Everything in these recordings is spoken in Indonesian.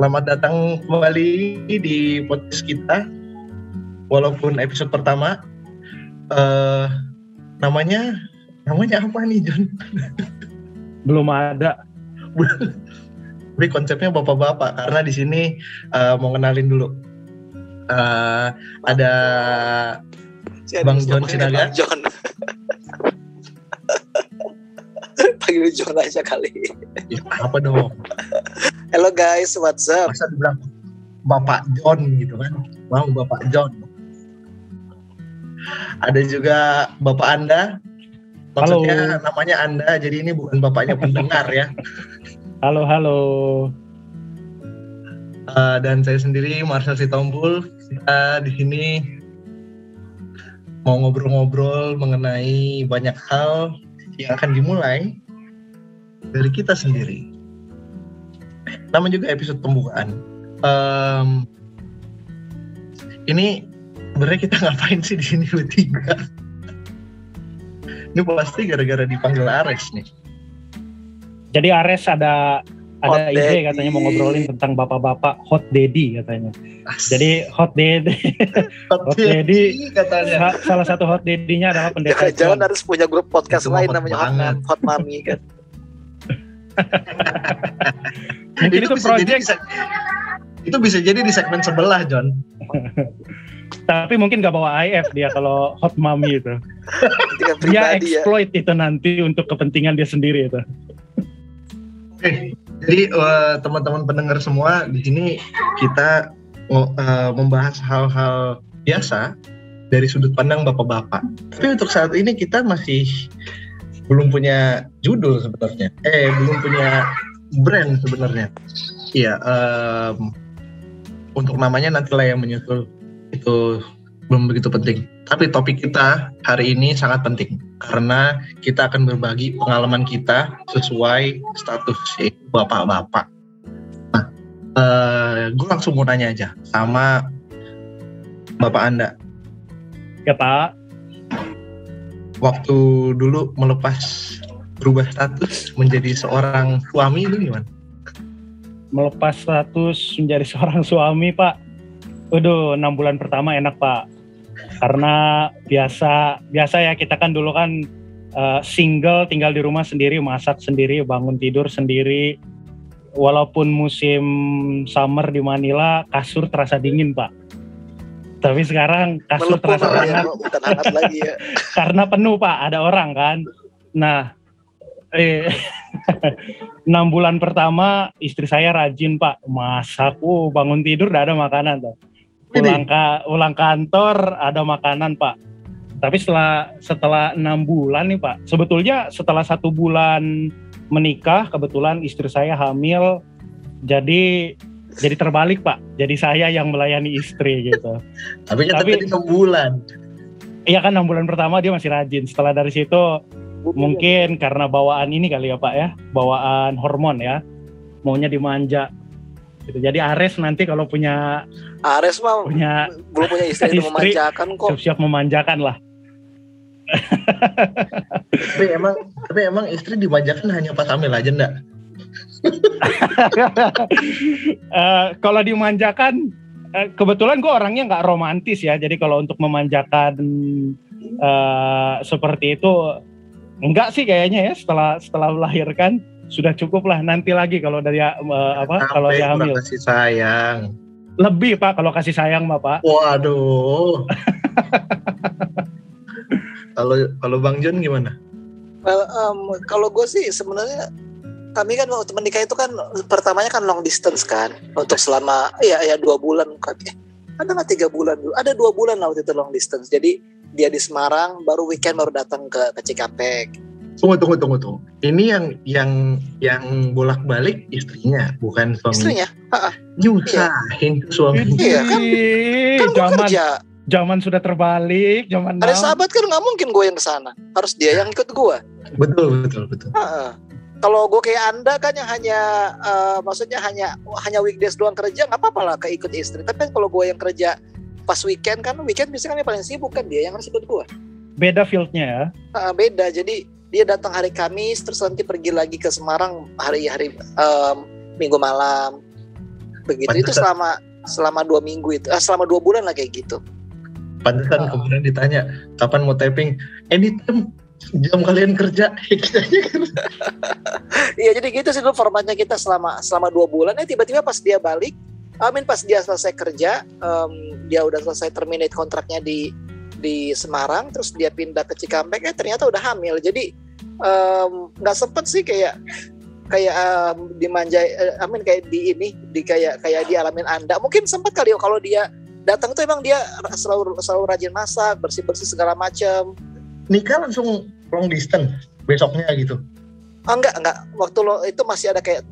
Selamat datang kembali di podcast kita. Walaupun episode pertama, uh, namanya namanya apa nih John? Belum ada. Tapi konsepnya bapak-bapak karena di sini uh, mau kenalin dulu. Uh, ada Bang John Sinaga. Bang John. Panggil John aja kali. Ya, apa dong? Hello guys, what's up? Masa bilang Bapak John gitu kan? Mau Bapak John. Ada juga Bapak Anda. Maksudnya halo. namanya Anda, jadi ini bukan bapaknya pendengar ya. Halo, halo. Uh, dan saya sendiri Marcel Sitompul. Kita di sini mau ngobrol-ngobrol mengenai banyak hal yang akan dimulai dari kita sendiri nama juga episode pembukaan. Um, ini sebenarnya kita ngapain sih di sini bertiga? Ini pasti gara-gara dipanggil Ares nih. Jadi Ares ada ada hot ide daddy. katanya mau ngobrolin tentang bapak-bapak hot daddy katanya. As. Jadi hot daddy, hot, hot daddy, katanya. Sa salah satu hot daddy-nya adalah pendeta. Jangan harus punya grup podcast lain namanya hot, hot Mami kan. Mungkin itu, itu bisa project. Jadi, itu bisa jadi di segmen sebelah, John. Tapi mungkin gak bawa IF dia kalau hot mommy itu. dia ya. exploit ya. itu nanti untuk kepentingan dia sendiri itu. Oke, jadi uh, teman-teman pendengar semua di sini kita uh, membahas hal-hal biasa dari sudut pandang bapak-bapak. Tapi untuk saat ini kita masih belum punya judul sebenarnya. Eh, belum punya brand sebenarnya. Iya, um, untuk namanya nanti lah yang menyusul itu belum begitu penting. Tapi topik kita hari ini sangat penting karena kita akan berbagi pengalaman kita sesuai status bapak-bapak. Nah, uh, gue langsung mau nanya aja sama bapak anda. Ya pak. Waktu dulu melepas berubah status menjadi seorang suami itu gimana? Melepas status menjadi seorang suami, Pak. Waduh, enam bulan pertama enak, Pak. Karena biasa biasa ya kita kan dulu kan uh, single, tinggal di rumah sendiri, masak sendiri, bangun tidur sendiri. Walaupun musim summer di Manila, kasur terasa dingin, Pak. Tapi sekarang kasur terasa hangat. Ya, hangat lagi ya. Karena penuh, Pak. Ada orang kan. Nah, eh enam bulan pertama istri saya rajin pak masak uh bangun tidur udah ada makanan tuh ulang ka ulang kantor ada makanan pak tapi setelah setelah enam bulan nih pak sebetulnya setelah satu bulan menikah kebetulan istri saya hamil jadi jadi terbalik pak jadi saya yang melayani istri gitu tapi kan tapi enam bulan iya kan enam bulan pertama dia masih rajin setelah dari situ Mungkin karena bawaan ini kali ya Pak ya, bawaan hormon ya, maunya dimanja. Gitu. Jadi Ares nanti kalau punya Ares mah punya belum punya istri, istri memanjakan kok. Siap-siap memanjakan lah. tapi emang tapi emang istri dimanjakan hanya pas hamil aja enggak? Uh, kalau dimanjakan uh, kebetulan gue orangnya nggak romantis ya jadi kalau untuk memanjakan uh, seperti itu Enggak sih kayaknya ya setelah setelah melahirkan sudah cukup lah nanti lagi kalau dari uh, apa Sampai kalau dia hamil. Kasih sayang. Lebih pak kalau kasih sayang bapak. Waduh. kalau kalau Bang John gimana? Well, um, kalau gue sih sebenarnya kami kan waktu menikah itu kan pertamanya kan long distance kan. Untuk selama ya ya dua bulan kan. Eh, ada nggak tiga bulan dulu? Ada dua bulan lah waktu itu long distance. Jadi dia di Semarang baru weekend baru datang ke ke Cikampek. Tunggu tunggu tunggu tunggu. Ini yang yang yang bolak balik istrinya bukan suami. Istrinya? Nyusahin iya. suami. Iya kan kan zaman, kerja. zaman sudah terbalik zaman ada sahabat kan nggak mungkin gue yang ke sana harus dia yang ikut gue betul betul betul kalau gue kayak anda kan yang hanya uh, maksudnya hanya hanya weekdays doang kerja nggak apa-apa lah keikut istri. Tapi kan kalau gue yang kerja pas weekend kan weekend biasanya kan yang paling sibuk kan dia yang harus ikut gua. Beda fieldnya ya? Uh, beda. Jadi dia datang hari Kamis terus nanti pergi lagi ke Semarang hari-hari um, Minggu malam. Begitu. Itu Pantesan. selama selama dua minggu itu ah, selama dua bulan lah kayak gitu. Pantesan Ah. kemudian ditanya kapan mau taping. Anytime jam kalian kerja, kitanya kan. Iya jadi gitu sih dulu formatnya kita selama selama dua bulan. Ya tiba-tiba pas dia balik Amin pas dia selesai kerja em, dia udah selesai terminate kontraknya di di Semarang terus dia pindah ke Cikampek eh ternyata udah hamil. Jadi nggak sempet sih kayak kayak em, dimanjai eh, Amin kayak di ini di kayak kayak dialamin Anda. Mungkin sempat kali ya kalau dia datang tuh emang dia selalu selalu rajin masak bersih bersih segala macam nikah langsung long distance besoknya gitu. Ah, enggak enggak. Waktu lo itu masih ada kayak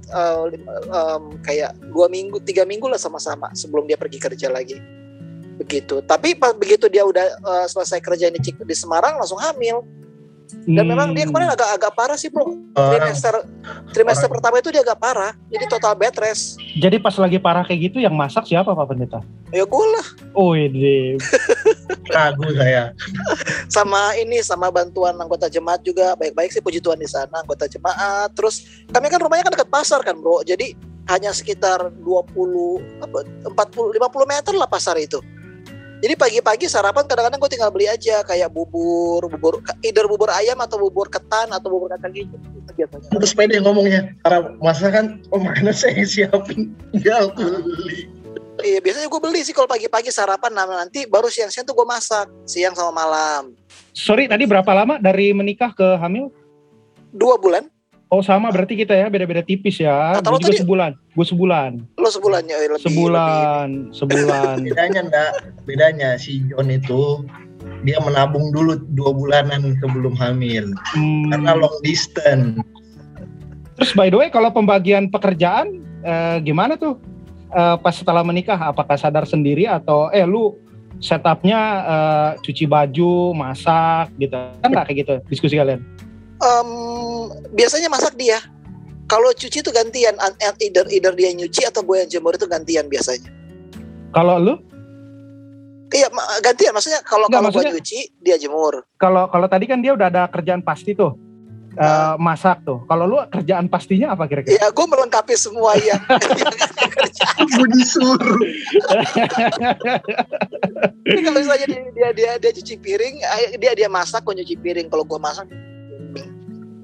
lim- em, kayak dua minggu tiga minggu lah sama-sama sebelum dia pergi kerja lagi. Begitu. Tapi pas begitu dia udah eh, selesai kerja di di Semarang langsung hamil dan memang dia Hmm. kemarin agak agak parah sih bro. Orang trimester trimester pertama itu dia agak parah. Jadi total bed rest. Jadi pas lagi parah kayak gitu yang masak siapa Pak Pendeta? ya gue lah. Oh ini. Ragu saya. sama ini sama bantuan anggota jemaat juga. Baik-baik sih puji Tuhan di sana anggota jemaat. Terus kami kan rumahnya kan dekat pasar kan bro? Jadi hanya sekitar 20 apa 40 50 meter lah pasar itu jadi pagi-pagi sarapan kadang-kadang gue tinggal beli aja kayak bubur bubur either bubur ayam atau bubur ketan atau bubur kacang hijau itu biasanya Terus pede ngomongnya. Karena masa kan oh makanan saya yang siapin. Enggak beli. iya biasanya gue beli sih kalau pagi-pagi sarapan nah nanti baru siang-siang tuh gue masak siang sama malam sorry tadi berapa lama dari menikah ke hamil? dua bulan Oh sama berarti kita ya beda-beda tipis ya. Kata Gue juga tadi- sebulan. Gue sebulan. lo sebulan ya lebih, lebih Sebulan. Sebulan. Bedanya enggak, bedanya si John itu dia menabung dulu dua bulanan sebelum hamil Hmm. karena long distance. Terus by the way kalau pembagian pekerjaan eh, gimana tuh Eh, pas setelah menikah? Apakah sadar sendiri atau eh lu setupnya eh, cuci baju, masak gitu? Kan nggak kayak gitu diskusi kalian? Em, biasanya masak dia. Kalau cuci itu gantian, an- an- either either dia nyuci atau gue yang jemur itu gantian biasanya. Kalau lu? Iya, ma- gantian. Maksudnya kalau kalau gue nyuci, dia jemur. Kalau kalau tadi kan dia udah ada kerjaan pasti tuh. Eh, Ah. masak tuh. Kalau lu kerjaan pastinya apa kira-kira? Iya, gue melengkapi semua yang Gue disuruh. Jadi kalau misalnya dia, dia dia dia cuci piring, ay- dia dia masak, gue nyuci piring. Kalau gue masak,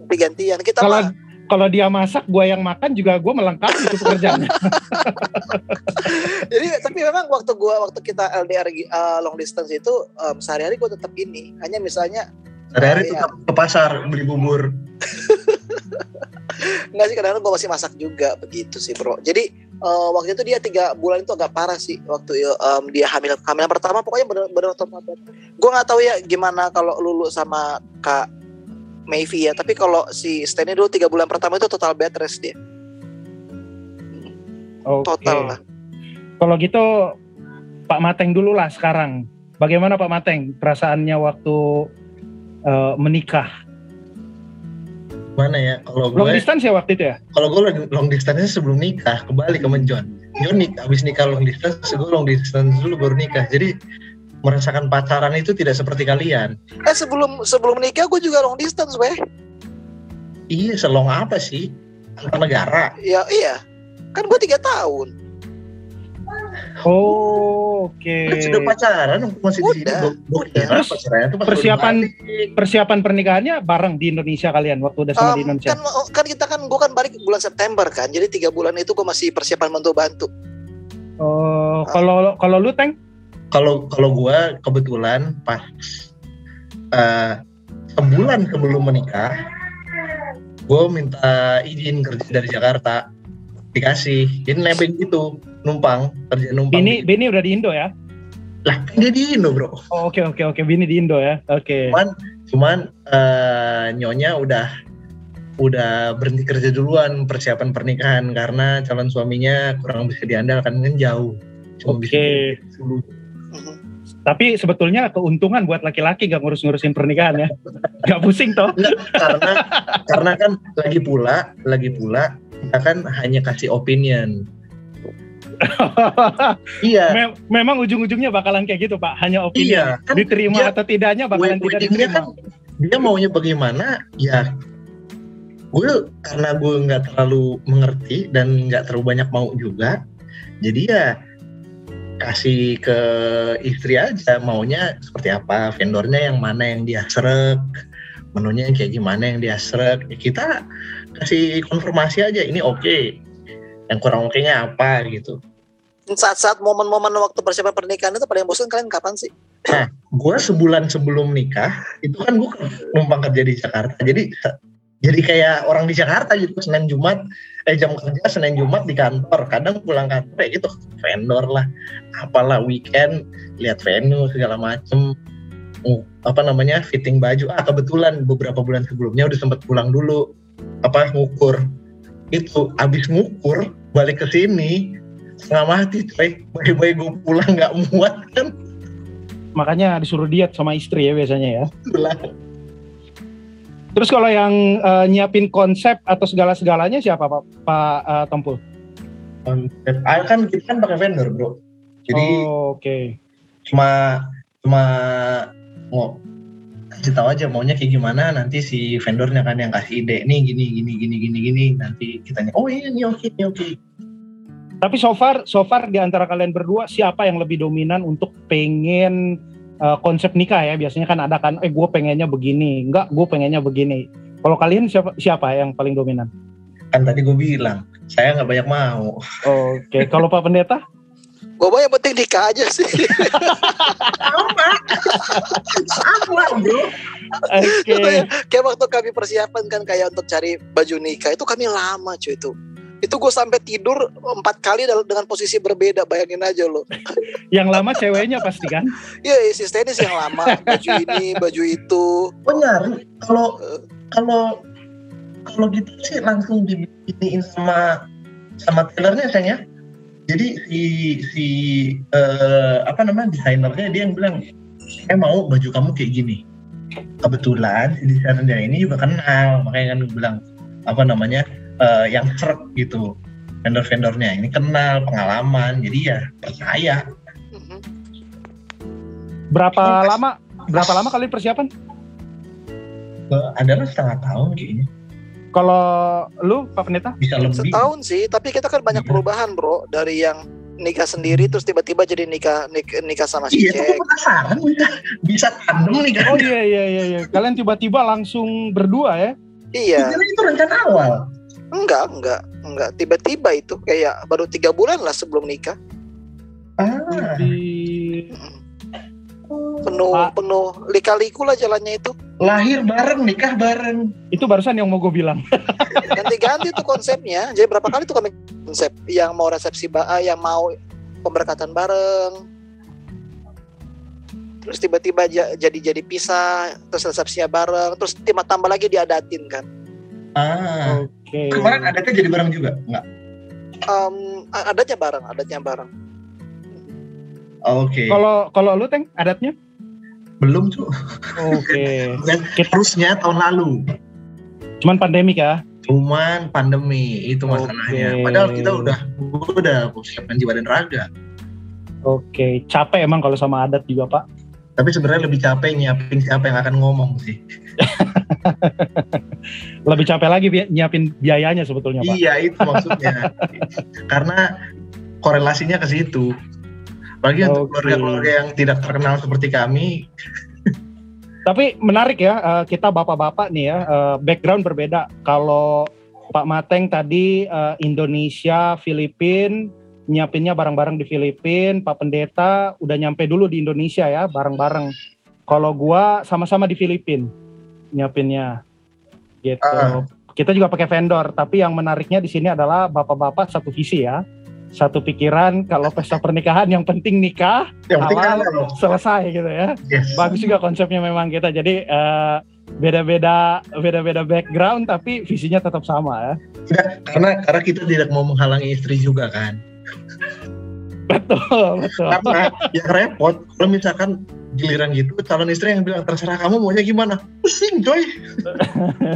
tapi gantian. Kita Kalau mah kalau dia masak, gua yang makan juga gua melengkapi itu pekerjaannya. jadi tapi memang waktu gue waktu kita LDR uh, long distance itu em, sehari-hari gue tetap ini. Hanya misalnya Sehari-hari Oh, tuh iya. ke pasar beli bubur. Enggak sih kadang-kadang gue masih masak juga begitu sih bro. Jadi eh, waktu itu dia tiga bulan itu agak parah sih waktu em, dia hamil hamil pertama pokoknya bener-bener. Gue nggak tahu ya gimana kalau Lulu sama Kak Mayvi ya. Tapi kalau si Stanley dulu tiga bulan pertama itu total bed rest dia. Oke. Total lah. Kalau gitu Pak Mateng dulu lah sekarang. Bagaimana Pak Mateng perasaannya waktu eh, menikah? Mana ya? Kalau Long gue, distance ya waktu itu ya? kalau gue long, long distance sebelum nikah kebalik sama John. John nik, abis nikah long distance, gue long distance dulu baru nikah. Jadi merasakan pacaran itu tidak seperti kalian. Eh sebelum sebelum nikah gue juga long distance weh. Iya, selong apa sih? Antar negara. Ya iya. Kan gue tiga tahun. Oh, oke. Kan sudah pacaran, masih di sini. Udah, udah. Terus persiapan-. Persiapan pernikahannya bareng di Indonesia kalian waktu udah sama di Em, Indonesia. kan kan kita kan gue kan balik bulan September kan. Jadi tiga bulan itu gue masih persiapan bantu-bantu. Oh, kalau kalau lu Teng? Kalau kalau gue kebetulan pas eh, sebulan sebelum menikah gue minta izin kerja dari Jakarta dikasih jadi nebeng gitu numpang kerja numpang Bini Bini udah di Indo ya? lah kan dia di Indo bro Oh, oke oke oke Bini di Indo ya. Oke. cuman cuman eh, nyonya udah udah berhenti kerja duluan persiapan pernikahan karena calon suaminya kurang bisa diandalkan kan jauh cuma bisa Oke. dulu. Mhm. Tapi sebetulnya keuntungan buat laki-laki gak ngurus-ngurusin pernikahan ya. Gak pusing toh. Karena karena kan lagi pula lagi pula kita kan hanya kasih opinion iya Mem- memang ujung-ujungnya bakalan kayak gitu Pak. Hanya opini. iya kan Diterima dia- atau tidaknya bakalan tidak diterima. kan dia maunya bagaimana ya gue karena gue nggak terlalu mengerti dan nggak terlalu banyak mau juga Jadi ya kasih ke istri aja maunya seperti apa, vendornya yang mana yang dia seret, menunya yang kayak gimana yang dia seret. Ya kita kasih konfirmasi aja ini oke. Yang kurang oke-nya apa gitu. Saat-saat momen-momen waktu persiapan pernikahan itu paling bosan kalian kapan sih? gue sebulan sebelum nikah itu kan gue numpang kerja di Jakarta jadi jadi kayak orang di Jakarta gitu Senin Jumat. Eh jam kerja Senin Jumat di kantor. Kadang pulang kantor ya gitu vendor lah. Apalah weekend lihat venue segala macem. Uh, apa namanya fitting baju. Ah kebetulan beberapa bulan sebelumnya udah sempat pulang dulu. Apa ngukur. Itu abis ngukur balik ke sini setengah mati coy. Bayi-bayi gue pulang nggak muat kan? Makanya disuruh diet sama istri ya biasanya ya. Terus kalau yang eh, nyiapin konsep atau segala-segalanya siapa Pak Pak eh, Tompul? konsep ah, kan kita kan pakai vendor bro jadi Oh, oke. cuma cuma mau kasih tahu aja maunya kayak gimana nanti si vendornya kan yang kasih ide nih gini gini gini gini gini nanti kitanya oh iya ini oke ini oke Tapi so far, so far di antara kalian berdua siapa yang lebih dominan untuk pengen eh, konsep nikah ya? Biasanya kan ada kan, eh gue pengennya begini, enggak gue pengennya begini. Kalau kalian siapa siapa yang paling dominan? kan tadi gue bilang saya nggak banyak mau Oke, kalau Pak Pendeta? Gue yang penting nikah aja sih. sama sama bro Oke. kayak waktu kami persiapan kan kayak untuk cari baju nikah itu kami lama cuy itu. Itu gue sampai tidur empat kali dengan posisi berbeda. Bayangin aja lo. Yang lama ceweknya pasti kan? Iya, si tenis yang lama. Baju ini, baju itu. oh nyari kalau kalau kalau gitu sih langsung dibikinin sama sama tailornya sayangnya jadi si si eh, apa namanya desainernya dia yang bilang saya mau baju kamu kayak gini kebetulan si desainernya ini juga kenal makanya kan bilang apa namanya eh, yang seret gitu vendor-vendornya ini kenal pengalaman jadi ya percaya. Berapa Pas- lama? Berapa lama kalian persiapan? Eh, adalah setengah tahun kayaknya Kalau lu Pak Pendeta? bisa lebih Setahun sih, tapi kita kan banyak Iya. perubahan bro. Dari yang nikah sendiri terus tiba-tiba jadi nikah nikah, nikah sama si iya gue penasaran bisa bisa tandem nih kan Oh iya iya iya iya. Kalian tiba-tiba langsung berdua ya? Iya, Jadi itu rencana awal enggak enggak enggak. Tiba-tiba itu kayak baru tiga bulan lah sebelum nikah. ah Penuh Pak. penuh lika-liku lah jalannya itu. lahir bareng nikah bareng itu barusan yang mau gue bilang. Ganti-ganti tuh konsepnya. Jadi berapa kali tuh kami konsep yang mau resepsi ba ah, yang mau pemberkatan bareng. Terus tiba-tiba ja- jadi jadi pisah, terus resepsinya bareng, terus tiba tambah lagi diadatin kan. Ah Oke. kemarin adatnya jadi bareng juga nggak Em, a- adatnya bareng, adatnya bareng. oke Kalau kalau lu Teng adatnya? belum tuh Oke. dan Kita- harusnya tahun lalu Cuman pandemik ya. cuman pandemi itu masalahnya Oke. padahal kita udah udah persiapan jiwa dan raga Oke, capek emang kalau sama adat juga Pak. Tapi sebenarnya lebih capek nyiapin siapa yang akan ngomong sih Lebih capek lagi bi- nyiapin biayanya sebetulnya Pak. iya itu maksudnya karena korelasinya ke situ bagi untuk Oke. keluarga-keluarga yang tidak terkenal seperti kami Tapi menarik ya, eh, kita bapak-bapak nih ya, eh, background berbeda. Kalau Pak Mateng tadi eh, Indonesia, Filipin, nyiapinnya bareng-bareng di Filipin. Pak Pendeta udah nyampe dulu di Indonesia ya, bareng-bareng. Kalau gua sama-sama di Filipin nyiapinnya, gitu. Ah. Kita juga pakai vendor, tapi yang menariknya di sini adalah bapak-bapak satu visi ya, satu pikiran. Kalau pesta pernikahan yang penting nikah yang penting Halal. halal. selesai gitu ya yes. bagus juga konsepnya memang kita jadi eh, beda-beda beda-beda background tapi visinya tetap sama ya karena karena kita tidak mau menghalangi istri juga kan betul betul. Karena yang repot kalau misalkan giliran gitu calon istri yang bilang terserah kamu maunya gimana. Pusing coy.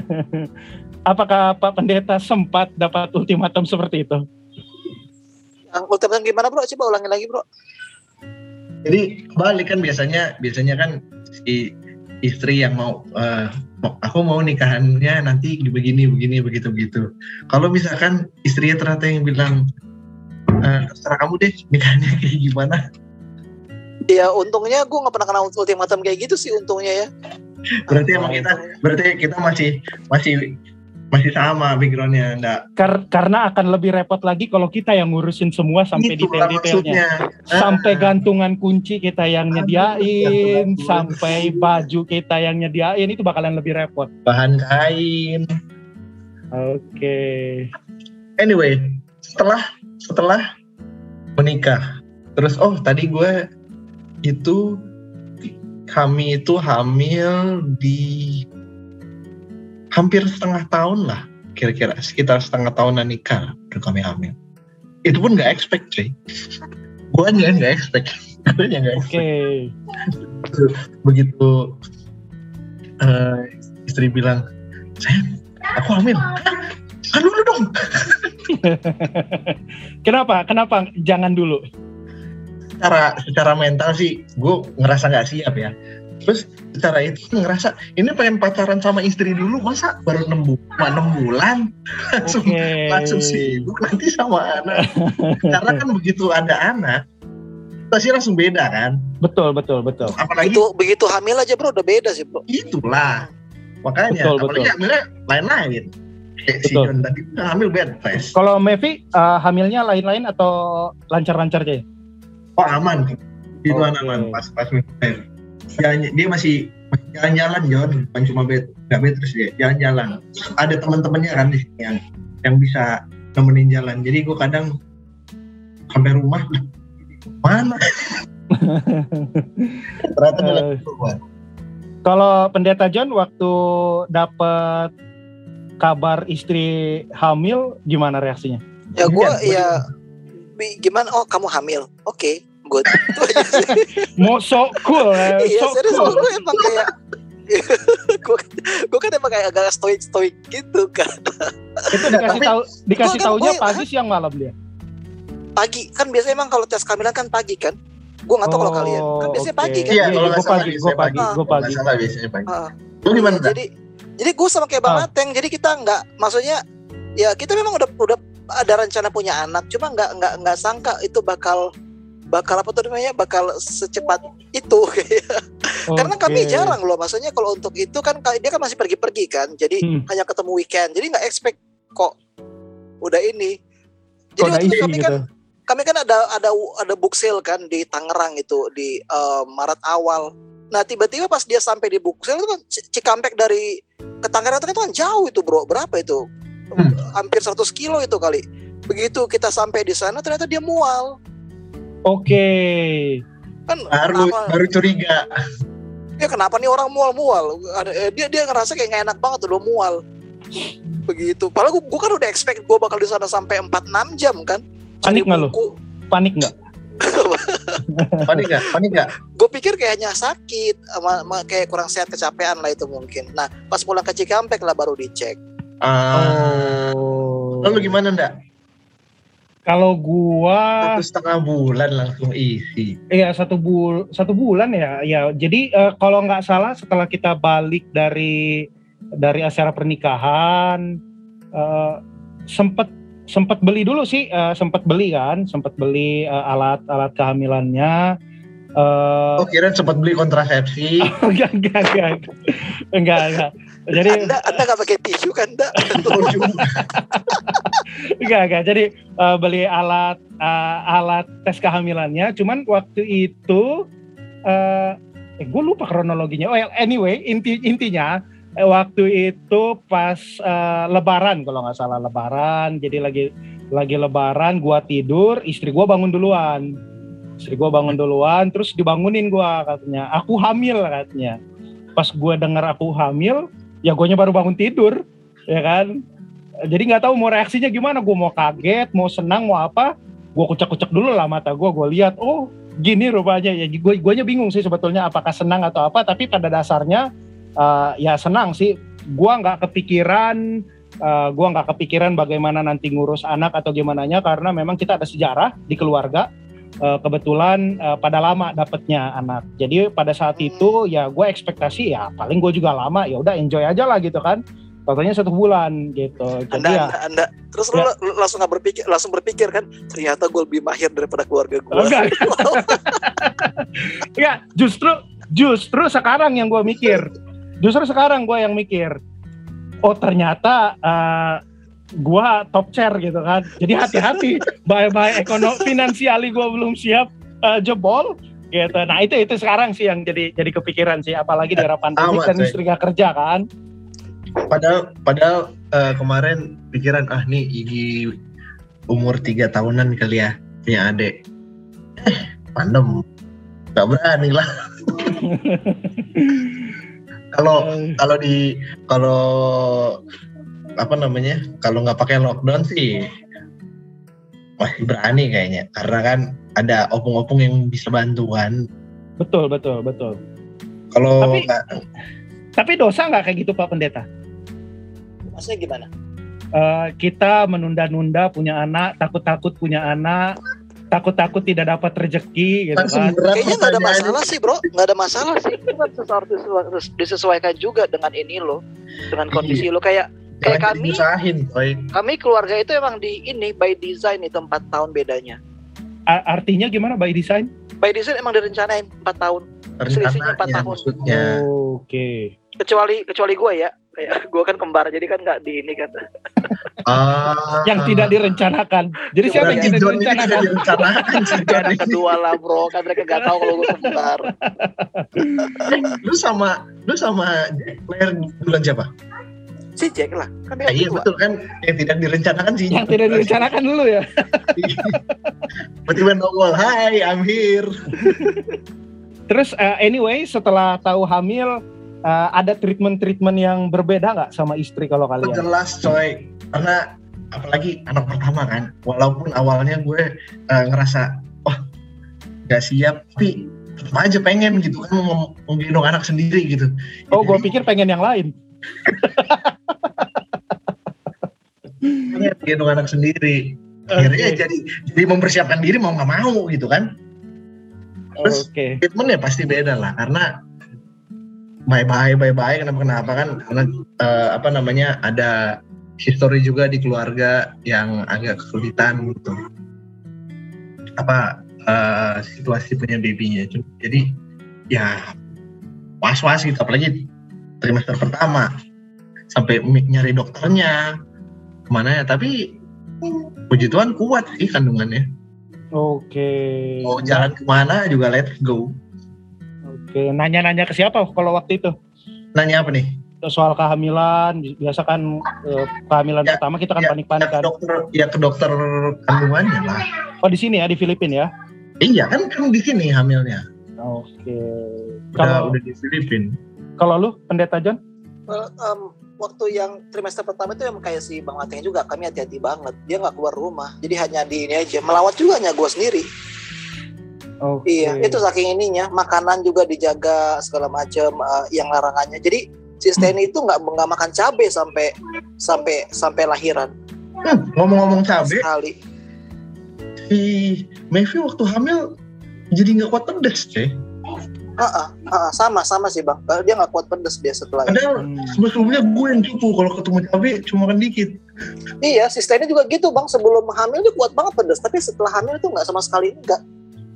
Apakah Pak Pendeta sempat dapat ultimatum seperti itu? Yang ultimatum gimana bro? Coba ulangin lagi bro. jadi balik kan biasanya biasanya kan si istri yang mau eh, mau- aku mau nikahannya nanti begini begini begitu begitu. Kalau misalkan istrinya ternyata yang bilang Eh, terserah kamu deh nikahnya kayak gimana. Ya untungnya gue nggak pernah kena ultimatum kayak gitu sih untungnya ya. Berarti emang kita berarti kita masih masih masih sama backgroundnya enggak Kar- karena akan lebih repot lagi kalau kita yang ngurusin semua sampai Itulah detail-detailnya. maksudnya. Sampai Ah. gantungan kunci kita yang nyediain, Aduh. sampai baju kita yang nyediain itu bakalan lebih repot. bahan kain Oke. anyway setelah setelah menikah. Terus oh tadi gue itu kami itu hamil di hampir setengah tahun lah kira-kira. Sekitar setengah tahunan nikah udah kami hamil. Itu pun nggak expect cuy. Gue aja nggak expect. Gue aja nggak Oke. expect begitu eh, istri bilang sayang aku hamil. Kan dulu dong Kenapa? Kenapa jangan dulu? secara secara mental sih gue ngerasa nggak siap ya terus secara itu ngerasa ini pengen pacaran sama istri dulu masa baru enam bulan enam bulan langsung Oke. langsung sibuk nanti sama anak karena kan begitu ada anak pasti langsung beda kan Betul, betul, betul. apalagi Itu begitu hamil aja bro udah beda sih bro. itulah makanya Betul, apalagi betul. hamilnya lain-lain kayak si. John tadi hamil bed rest Kalau Mevi eh, hamilnya lain-lain atau lancar-lancar aja? oh aman. Itu Oke. aman. Pas pas minum Jalan- dia masih jalan-jalan John. Bukan cuma bed nggak bed terus dia. Jalan-jalan. Ada teman-temannya kan di sini yang yang bisa nemenin jalan. Jadi gue kadang sampai rumah mana? Ternyata dia lagi keluar. Kalau pendeta John waktu dapat kabar istri hamil gimana reaksinya? Ya gue Iya, gua ya gimana? Oh kamu hamil? Oke, good. Aja sih. Mau so cool, ya, Iya so serius cool. gue emang kayak gue gue kan emang kayak agak stoik stoik gitu kan Itu dikasih Tapi- tahu dikasih Gua kan- gua- pagi siang malam dia. pagi kan biasanya emang kalau tes kehamilan kan pagi kan gue nggak tahu kalau kalian kan biasanya oke. pagi kan Iya, kalau gue pagi, gue pagi, pagi. gue pagi. salah biasanya pagi Ah. lu gimana jadi jadi gue sama kayak bang Ah. Ateng jadi kita nggak maksudnya ya kita memang udah udah ada rencana punya anak cuma nggak nggak nggak sangka itu bakal bakal apa tuh namanya bakal secepat itu karena kami jarang loh maksudnya kalau untuk itu kan ka- dia kan masih pergi-pergi kan jadi Hmm. hanya ketemu weekend jadi nggak expect kok udah ini jadi Kok waktu itu kami gitu. kan kami kan ada ada ada book sale kan di Tangerang itu di eh, Maret awal. Nah tiba-tiba pas dia sampai di book sale itu kan Cikampek dari ke Tangerang itu kan jauh itu bro berapa itu Hmm. hampir 100 kilo itu kali. Begitu kita sampai di sana ternyata dia mual Oke. kan baru kenapa, baru curiga ya kenapa nih orang mual-mual Ada- eh, dia dia ngerasa kayak nggak enak banget udah mual begitu padahal gua, gua kan udah expect gua bakal di sana sampai 4-6 jam kan Panik nggak lu? Gua- Panik nggak? panik nggak? Panik nggak? Gue pikir kayaknya sakit sama, sama kayak kurang sehat kecapean lah itu mungkin. Nah pas pulang ke Cikampek lah baru dicek. Ah, Oh. lalu gimana ndak? Kalau gua satu setengah bulan langsung isi. Iya satu bul satu bulan ya ya. Jadi eh, kalau nggak salah setelah kita balik dari dari acara pernikahan eh, sempet sempet beli dulu sih eh, sempet beli kan sempet beli eh, alat alat kehamilannya. Eh oh kira sempat beli kontrasepsi. Enggak enggak enggak. Enggak enggak. Jadi anda anda nggak pakai tisu kan anda? Enggak enggak. Jadi eh, beli alat eh, alat tes kehamilannya. Cuman waktu itu eh eh, gue lupa kronologinya. Oh ya, anyway inti intinya waktu itu pas eh, lebaran kalau nggak salah lebaran. Jadi lagi lagi lebaran gua tidur istri gua bangun duluan. Istri gua bangun duluan terus dibangunin gua katanya. Aku hamil katanya. Pas gua dengar aku hamil ya guanya baru bangun tidur ya kan? Jadi nggak tahu mau reaksinya gimana. Gue mau kaget mau senang mau apa. Gue kucek-kucek dulu lah mata gue gue lihat oh gini rupanya ya. Gue guanya bingung sih sebetulnya apakah senang atau apa. Tapi pada dasarnya eh, ya senang sih gue nggak kepikiran eh, gua nggak kepikiran bagaimana nanti ngurus anak atau gimana nya karena memang kita ada sejarah di keluarga Eh, kebetulan eh, pada lama dapetnya anak jadi pada saat itu ya gue ekspektasi ya paling gue juga lama ya udah enjoy aja lah gitu kan Katanya satu bulan gitu. Jadi Anda, ya, anda, anda. Terus Ya. lu langsung nggak berpikir, langsung berpikir kan, ternyata gue lebih mahir daripada keluarga gue. Enggak. enggak, justru justru sekarang yang gue mikir. Justru sekarang gue yang mikir. Oh ternyata eh, gua top chair gitu kan. Jadi hati-hati. Bye-bye ekonomi finansiali gue belum siap eh, jebol gitu. Nah itu itu sekarang sih yang jadi jadi kepikiran sih. Apalagi di era pandemi Sama, dan istri gak kerja kan. Padahal padahal eh, kemarin pikiran ah nih Igi umur tiga tahunan kali ya punya adik. Eh, pandem. Gak berani lah. Kalau Eh, kalau di kalau apa namanya kalau nggak pakai lockdown sih masih berani kayaknya karena kan ada opung-opung yang bisa bantuan betul betul betul. kalau Tapi- Tapi dosa nggak kayak gitu Pak Pendeta? Maksudnya gimana? Eh, kita menunda-nunda punya anak, takut-takut punya anak, takut-takut tidak dapat rezeki gitu langsung kan. Kayaknya nggak ada masalah sih bro, nggak ada masalah sih. Itu kan sesuatu harus disesuaikan juga dengan ini lo, dengan kondisi lo. Kayak kayak kami, kami keluarga itu emang di ini by design itu empat tahun bedanya. Artinya gimana by design? By design emang direncanain empat tahun. Selisihnya empat rencananya tahun. maksudnya Oke. Kecuali kecuali gue ya, kayak gue kan kembar jadi kan nggak di ini kan. ah Yang tidak direncanakan. Jadi siapa yang berarti tidak direncanakan? tidak direncanakan anak kedua lah bro, kan mereka nggak tahu kalau gue kembar. lu sama lu sama lahir bulan siapa Si Jack lah, kan dia Ah, iya betul kan yang tidak direncanakan sih Yang tidak direncanakan dulu ya. tiba-tiba nongol hai I'm here Terus eh, anyway setelah tahu hamil eh, ada treatment-treatment yang berbeda nggak sama istri kalau kalian? jelas coy karena apalagi anak pertama kan walaupun awalnya gue eh, ngerasa wah nggak siap tapi tetap aja pengen gitu kan menggendong anak sendiri gitu Oh, gue pikir pengen yang lain. pengen gendong anak sendiri akhirnya Oke. jadi jadi mempersiapkan diri mau nggak mau gitu kan terus- Oke. treatment ya pasti beda lah karena bye bye bye bye kenapa kenapa kan karena eh, apa namanya ada history juga di keluarga yang agak kesulitan gitu. Apa eh, situasi punya babynya jadi ya was was gitu apalagi trimester pertama sampai nyari dokternya ke mana ya. Tapi puji Tuhan kuat sih kandungannya Oke. mau jalan ke mana juga let's go. Oke. Nanya-nanya ke siapa kalau waktu itu? nanya apa nih? Soal kehamilan bi- biasa kan eh, kehamilan Ya, pertama kita kan ya, panik-panik ya ke kan. dokter ya ke dokter kandungannya lah. Oh di sini ya di Filipina ya? Iya kan kan di sini hamilnya. Oke. Udah kalau udah di Filipina. Kalau lu pendeta John? Well, em, waktu yang trimester pertama itu yang kayak si Bang Ateng juga kami hati-hati banget. Dia nggak keluar rumah, jadi hanya di ini aja. Melawat juga hanya gue sendiri. oke Iya, itu saking ininya. Makanan juga dijaga segala macam eh, yang larangannya. Jadi si Steny itu nggak nggak makan cabe sampai sampai sampai lahiran Hmm, ngomong-ngomong cabe sekali. si Mevi waktu hamil jadi nggak kuat pedas cuy Ah, ah, ah, sama sama sih bang. Eh, Dia nggak kuat pedas dia setelah itu. padahal Hmm. sebelumnya gue yang cupu kalau ketemu cabe cuma kan dikit Iya, si Steny juga gitu bang. Sebelum hamil dia kuat banget pedas, tapi setelah hamil itu nggak sama sekali enggak.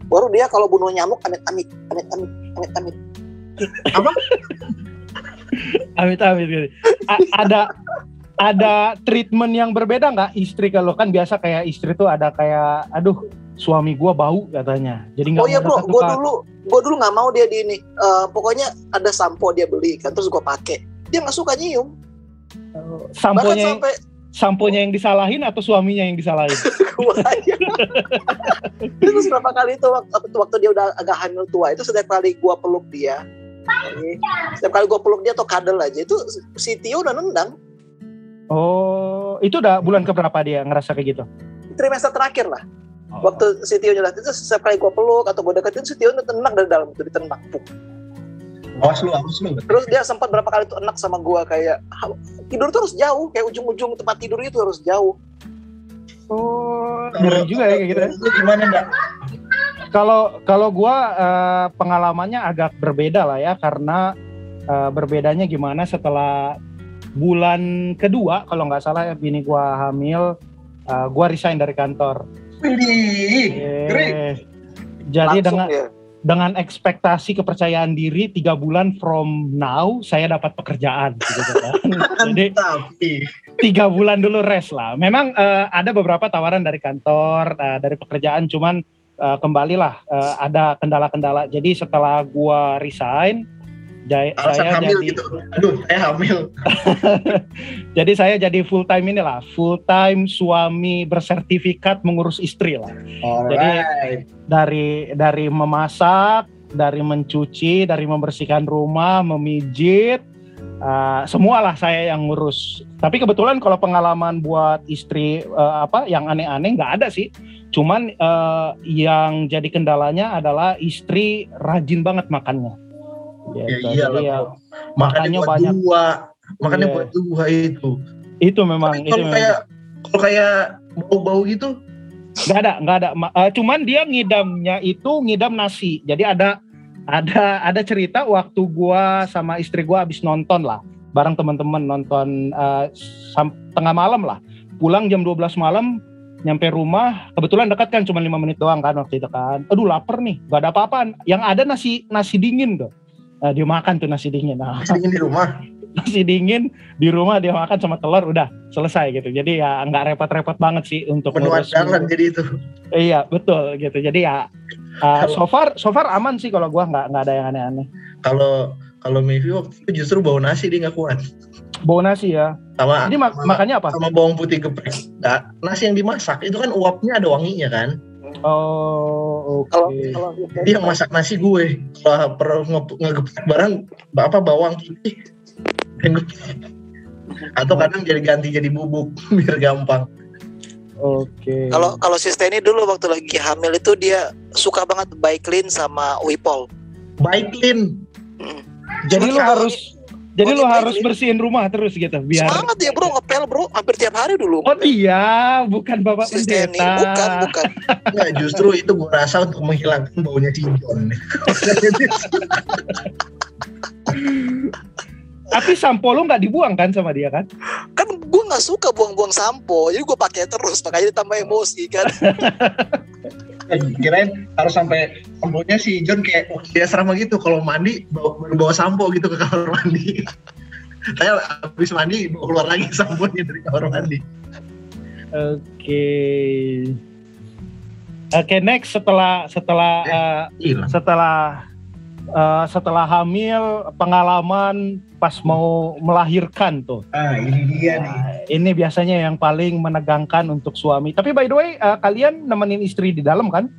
Baru dia kalau bunuh nyamuk amit-amit, amit-amit, amit-amit. amit amit gitu. A- ada ada treatment yang berbeda nggak istri kalau kan biasa kayak istri tuh ada kayak aduh suami gua bau katanya jadi nggak Oh iya bro, gue dekat-dekat. dulu, gue dulu nggak mau dia di ini. Eh, pokoknya ada sampo dia beli kan, terus gue pakai. Dia nggak suka nyium. Bahkan samponya sampai samponya yang disalahin atau suaminya yang disalahin gue aja. terus berapa kali itu waktu, waktu dia udah agak hamil tua itu setiap kali gue peluk dia, setiap kali gue peluk dia atau kadel aja itu si Tio udah nendang. oh itu udah bulan keberapa dia ngerasa kayak gitu Trimester terakhir lah. Oh. Waktu si Tio nyelat itu setiap kali gue peluk atau gue deketin si Tio tenang dari dalam itu ditendang. Puk. awas lu awas lu Terus dia sempat berapa kali tuh enak sama gua kayak "Ha- tidur tuh harus jauh, kayak ujung-ujung tempat tidur itu harus jauh. oh ngeri juga ya kayak gitu ya. lu gimana enggak Kalau kalau gua eh, pengalamannya agak berbeda lah ya karena eh, berbedanya gimana setelah bulan kedua kalau nggak salah ya bini gua hamil, uh, gua resign dari kantor. Eh, jadi Langsung dengan ya. dengan ekspektasi kepercayaan diri tiga bulan from now saya dapat pekerjaan gitu kan. Jadi tiga bulan dulu rest lah. Memang eh, ada beberapa tawaran dari kantor, eh, dari pekerjaan, cuman eh, kembalilah eh, ada kendala-kendala. Jadi setelah gua resign, alasan saya hamil jadi gitu. Aduh, saya hamil. jadi saya jadi full time inilah, full time suami bersertifikat mengurus istri lah. Alright. Dari dari memasak, dari mencuci, dari membersihkan rumah, memijit, uh, semualah saya yang ngurus. Tapi kebetulan kalau pengalaman buat istri uh, apa yang aneh-aneh nggak ada sih. Cuman uh, yang jadi kendalanya adalah istri rajin banget makannya. Ya Gitu. iyalah, ya. Makanya makannya buat banyak. dua. Makanya Iya. buat dua itu. itu memang Tapi itu kalau memang kayak kalau kayak bau-bau gitu, nggak ada nggak ada eh, cuman dia ngidamnya itu ngidam nasi jadi ada ada ada cerita waktu gua sama istri gua habis nonton lah bareng teman-teman nonton sam- tengah malam lah pulang jam 12 malam nyampe rumah kebetulan dekat kan cuma lima menit doang kan waktu itu kan aduh lapar nih gak ada apa-apaan yang ada nasi nasi dingin tuh Nah, dia makan tuh nasi dingin nah masih dingin di rumah. nasi dingin di rumah dia makan sama telur udah selesai gitu jadi ya nggak repot-repot banget sih untuk Menu andalan jadi itu. Iya betul gitu. Jadi ya uh, so far so far aman sih kalau gua nggak nggak ada yang aneh-aneh. Kalau kalau Mevi waktu itu justru bau nasi dia nggak kuat. Bau nasi ya. Sama Jadi mak- sama, makannya apa? sama bawang putih geprek. Nah, nasi yang dimasak itu kan uapnya ada wanginya kan. Oh oke. Kalau kalau yang masak nasi gue kalau perlu nge- ngegeprek barang apa bawang putih atau kadang jadi ganti jadi bubuk biar gampang. Oke. kalau kalau si Steny dulu waktu lagi hamil itu dia suka banget Baiklin sama Wipol. Baiklin. Mm. jadi lu harus jadi Oh, lu gitu, harus gitu. bersihin rumah terus gitu biar Semangat dia bro ngepel bro hampir tiap hari dulu. Oh iya, bukan Bapak si Steny Pendeta. bukan bukan. Enggak, justru itu gue rasa untuk menghilangkan baunya cincon. Tapi sampo lu nggak dibuang kan sama dia kan? Kan gue nggak suka buang-buang sampo jadi gue pakai terus makanya ditambah emosi kan. Kirain harus sampai samponya si John kayak oh, dia serama gitu kalau mandi bawa, baru bawa sampo gitu ke kamar mandi. Saya habis mandi bawa keluar lagi samponya dari kamar mandi. Oke. Oke next setelah setelah uh, setelah eh, setelah hamil pengalaman pas mau melahirkan tuh. Ah, ini dia nih. Nah, ini biasanya yang paling menegangkan untuk suami. Tapi by the way, eh, kalian nemenin istri di dalam kan?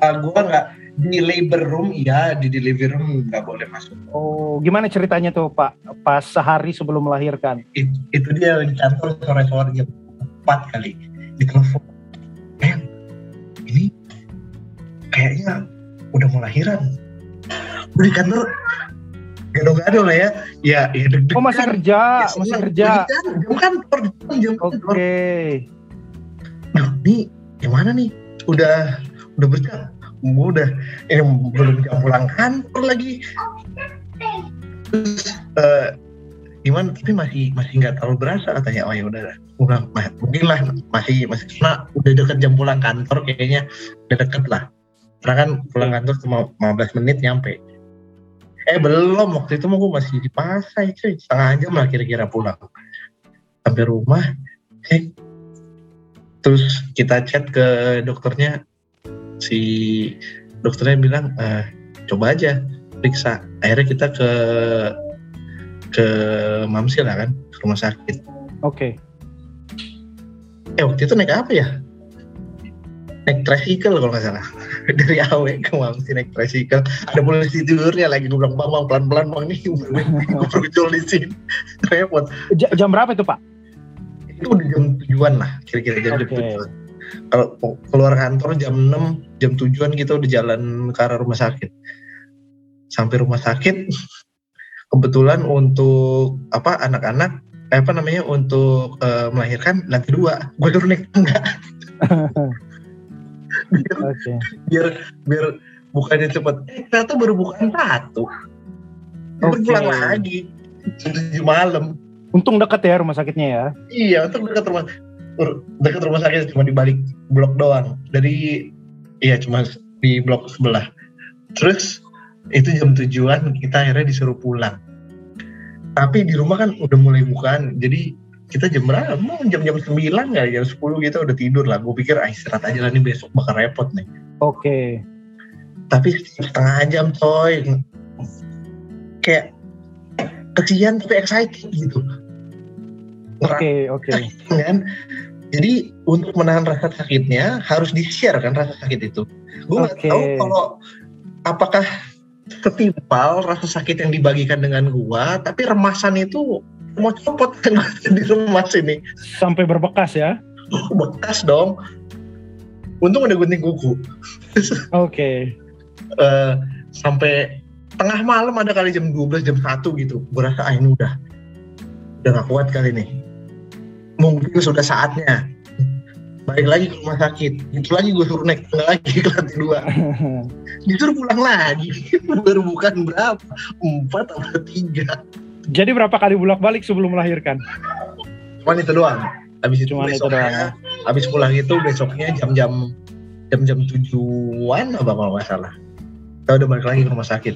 Ah, gua nggak di labor room iya, di delivery room nggak boleh masuk. Oh, gimana ceritanya tuh Pak? Pas sehari sebelum melahirkan. It- itu dia di kantor sore-sore jam 4 kali di telepon. Eh, ini kayaknya udah mau lahiran. Di kantor gado-gado lah ya. Ya, ya deg-degan. Oh masih kerja, Ya, masih kerja. Jam jam kantor, jam Oke. kantor. Duh, nih gimana nih? Udah udah berjam. Gua udah ini belum jam pulang kantor lagi. Terus eh, gimana? Tapi masih masih nggak terlalu berasa katanya. Oh ya udah, udah mungkin lah masih masih karena udah deket jam pulang kantor kayaknya udah deket lah. Karena kan pulang kantor cuma 15 menit nyampe. Eh belum. Waktu itu mau gue masih di Pasai cuy. Setengah jam lah kira-kira pulang. Sampai rumah eh. Terus kita chat ke dokternya. Si dokternya bilang eh, coba aja periksa. Akhirnya kita ke ke Mamsil lah kan ke rumah sakit. Oke. eh waktu itu naik apa ya naik tricycle kalau nggak salah. Dari AW ke Mamsil naik tricycle. Ada polisi tidurnya lagi gue bilang bang bang pelan pelan bang nih perlu di sini. Repot. Ja- jam berapa itu Pak? itu udah jam tujuan lah kira-kira jam Oke. tujuan. Kalau keluar kantor jam 6 jam tujuan kita udah jalan ke arah rumah sakit. Sampai rumah sakit kebetulan untuk apa anak-anak eh, apa namanya untuk eh, melahirkan lantai dua. Gue turun naik tangga biar, Oke. biar biar bukannya cepet eh ternyata baru bukan satu Oke. pulang lagi jam tujuh malam Untung deket ya rumah sakitnya ya. Iya, untuk dekat rumah dekat rumah sakit cuma di balik blok doang. Dari iya cuma di blok sebelah. Terus itu jam tujuan kita akhirnya disuruh pulang. Tapi di rumah kan udah mulai bukan. Jadi kita jam berapa? Mau jam-jam 9 nggak? Jam 10 kita udah tidur lah. Gue pikir ah, istirahat aja lah nih besok bakal repot nih. Oke. Tapi setengah jam coy. Kayak kesian tapi excited gitu. Oke, oke. kan jadi untuk menahan rasa sakitnya harus di share kan rasa sakit itu gue nggak Oke. tahu kalau apakah setimpal rasa sakit yang dibagikan dengan gua tapi remasan itu mau copot kan di remas ini Sampai berbekas ya. bekas dong. Untung udah gunting kuku. Oke. Eh, sampai tengah malam ada kali jam 12 jam 1 gitu. Gue rasa ah ini udah. Udah gak kuat kali nih. Mungkin sudah saatnya. Balik lagi ke rumah sakit. Itu lagi gue suruh naik tangga lagi ke lantai dua. Disuruh pulang lagi. Baru bukan berapa. Empat atau tiga Jadi berapa kali bolak-balik sebelum melahirkan? cuman itu doang habis itu Cuman itu besoknya doang, ya? habis pulang itu besoknya jam-jam jam-jam tujuan apa kalau nggak salah kita udah balik lagi ke rumah sakit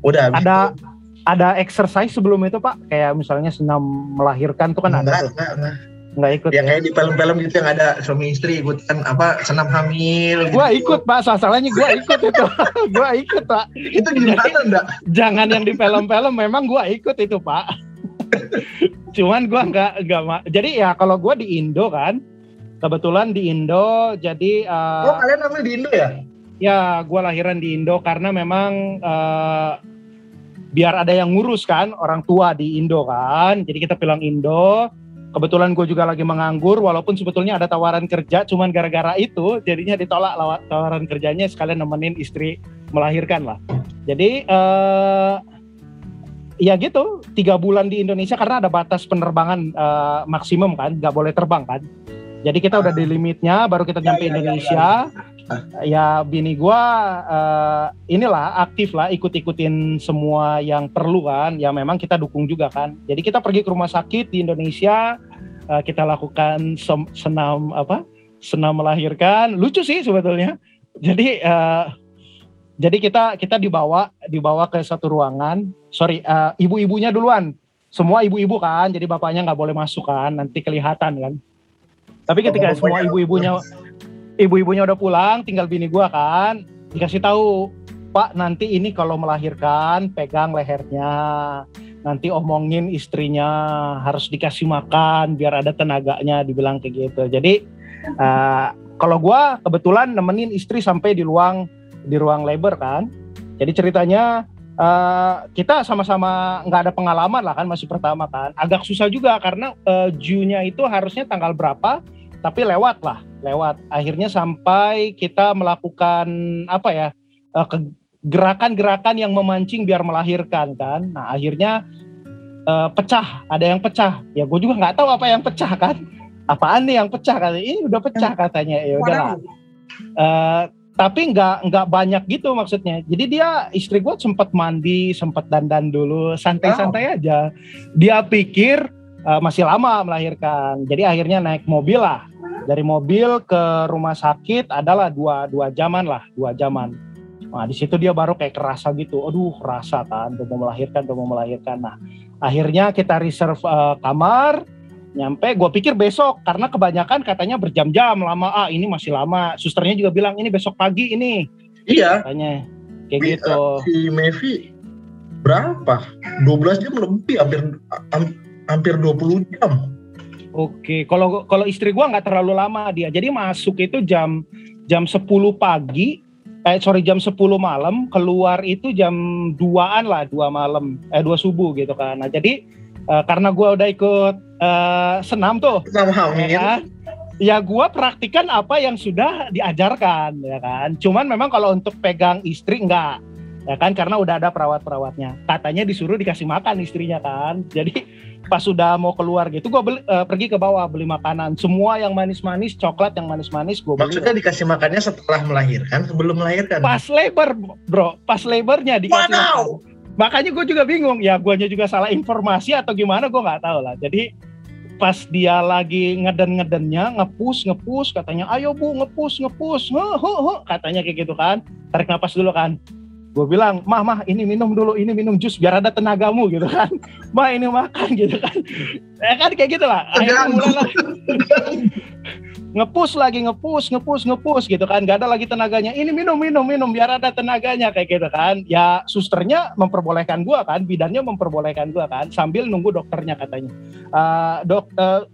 udah habis Ada itu, ada exercise sebelum itu Pak? Kayak misalnya senam melahirkan tuh kan ada enggak, tuh. enggak, enggak. Nggak ikut. yang kayak di film-film gitu yang ada suami istri ikutan apa senam hamil Gua gitu. ikut Pak, masalahnya gua ikut itu. gua ikut Pak. itu gimana enggak Jangan yang di film-film memang gua ikut itu Pak. Cuman gua nggak nggak Jadi ya kalau gua di Indo kan, kebetulan di Indo jadi eh, oh kalian hamil di Indo ya ya gua lahiran di Indo karena memang eh, biar ada yang ngurus kan orang tua di Indo kan. Jadi kita pulang Indo. Kebetulan gue juga lagi menganggur, walaupun sebetulnya ada tawaran kerja, cuman gara-gara itu jadinya ditolak tawaran kerjanya sekalian nemenin istri melahirkan lah. Jadi eh ya gitu, tiga bulan di Indonesia karena ada batas penerbangan eh, maksimum kan, nggak boleh terbang kan. Jadi kita udah di limitnya, baru kita nyampe ya, ya, Indonesia. Ya bini gua eh, inilah aktif lah ikut-ikutin semua yang perlu kan. Ya memang kita dukung juga kan. Jadi kita pergi ke rumah sakit di Indonesia, eh, kita lakukan senam apa? Senam melahirkan. Lucu sih sebetulnya. Jadi eh, jadi kita kita dibawa dibawa ke satu ruangan. Sorry, eh, ibu-ibunya duluan. Semua ibu-ibu kan, jadi bapaknya nggak boleh masuk kan, nanti kelihatan kan. Tapi ketika Oh, semua ibu-ibunya ibu-ibunya udah pulang, tinggal bini gua kan, dikasih tahu, Pak nanti ini kalau melahirkan pegang lehernya, nanti omongin istrinya harus dikasih makan biar ada tenaganya, dibilang kayak gitu. Jadi eh, kalau gua kebetulan nemenin istri sampai di ruang di ruang labor kan, jadi ceritanya eh, kita sama-sama nggak ada pengalaman lah kan masih pertama kan, agak susah juga karena eh, due-nya itu harusnya tanggal berapa, tapi lewat lah lewat. Akhirnya sampai kita melakukan apa ya eh, gerakan-gerakan yang memancing biar melahirkan kan. Nah akhirnya eh, pecah. Ada yang pecah. Ya gue juga nggak tahu apa yang pecah kan. Apaan nih yang pecah? Kan ini udah pecah katanya. Ya udahlah. Eh, tapi nggak nggak banyak gitu maksudnya. Jadi dia istri gue sempat mandi sempat dandan dulu santai-santai aja. Dia pikir eh, masih lama melahirkan. Jadi akhirnya naik mobil lah dari mobil ke rumah sakit adalah dua dua jaman lah dua jaman. Nah di situ dia baru kayak kerasa gitu. Aduh rasa kan udah mau melahirkan udah mau melahirkan. Nah akhirnya kita reserve eh, kamar. Nyampe gue pikir besok karena kebanyakan katanya berjam-jam lama ah ini masih lama. Susternya juga bilang ini besok pagi ini. Iya. Katanya kayak gitu. si Mevi berapa? 12 jam lebih hampir ham- hampir 20 jam Oke, kalau kalau istri gua nggak terlalu lama dia. Jadi masuk itu jam jam 10 pagi, eh sorry jam 10 malam, keluar itu jam 2-an lah, 2 malam, eh 2 subuh gitu kan. Nah, jadi eh, karena gua udah ikut eh, senam tuh, ya hamil kan? Ya gua praktikan apa yang sudah diajarkan ya kan. Cuman memang kalau untuk pegang istri enggak. Ya kan karena udah ada perawat-perawatnya. Katanya disuruh dikasih makan istrinya kan. Jadi pas sudah mau keluar gitu gua beli, eh, pergi ke bawah beli makanan. Semua yang manis-manis, coklat yang manis-manis gua beli. maksudnya dikasih makannya setelah melahirkan sebelum melahirkan Pas labor, Bro. Pas labornya dikasih Wadaw! makan. makanya gue juga bingung ya guanya juga salah informasi atau gimana gue nggak tahu lah jadi pas dia lagi ngeden-ngedennya ngepus ngepus katanya ayo bu ngepus ngepus he, he, he, katanya kayak gitu kan tarik napas dulu kan gue bilang mah mah ini minum dulu ini minum jus biar ada tenagamu gitu kan. Mah ini makan gitu kan. Ya kan kayak gitu lah akhirnya Terganggu. mulai lah. Ngepus lagi ngepus ngepus ngepus gitu kan. Gak ada lagi tenaganya. Ini minum minum minum biar ada tenaganya kayak gitu kan. Ya susternya memperbolehkan gua kan bidannya memperbolehkan gua kan sambil nunggu dokternya katanya. Eh, dok eh,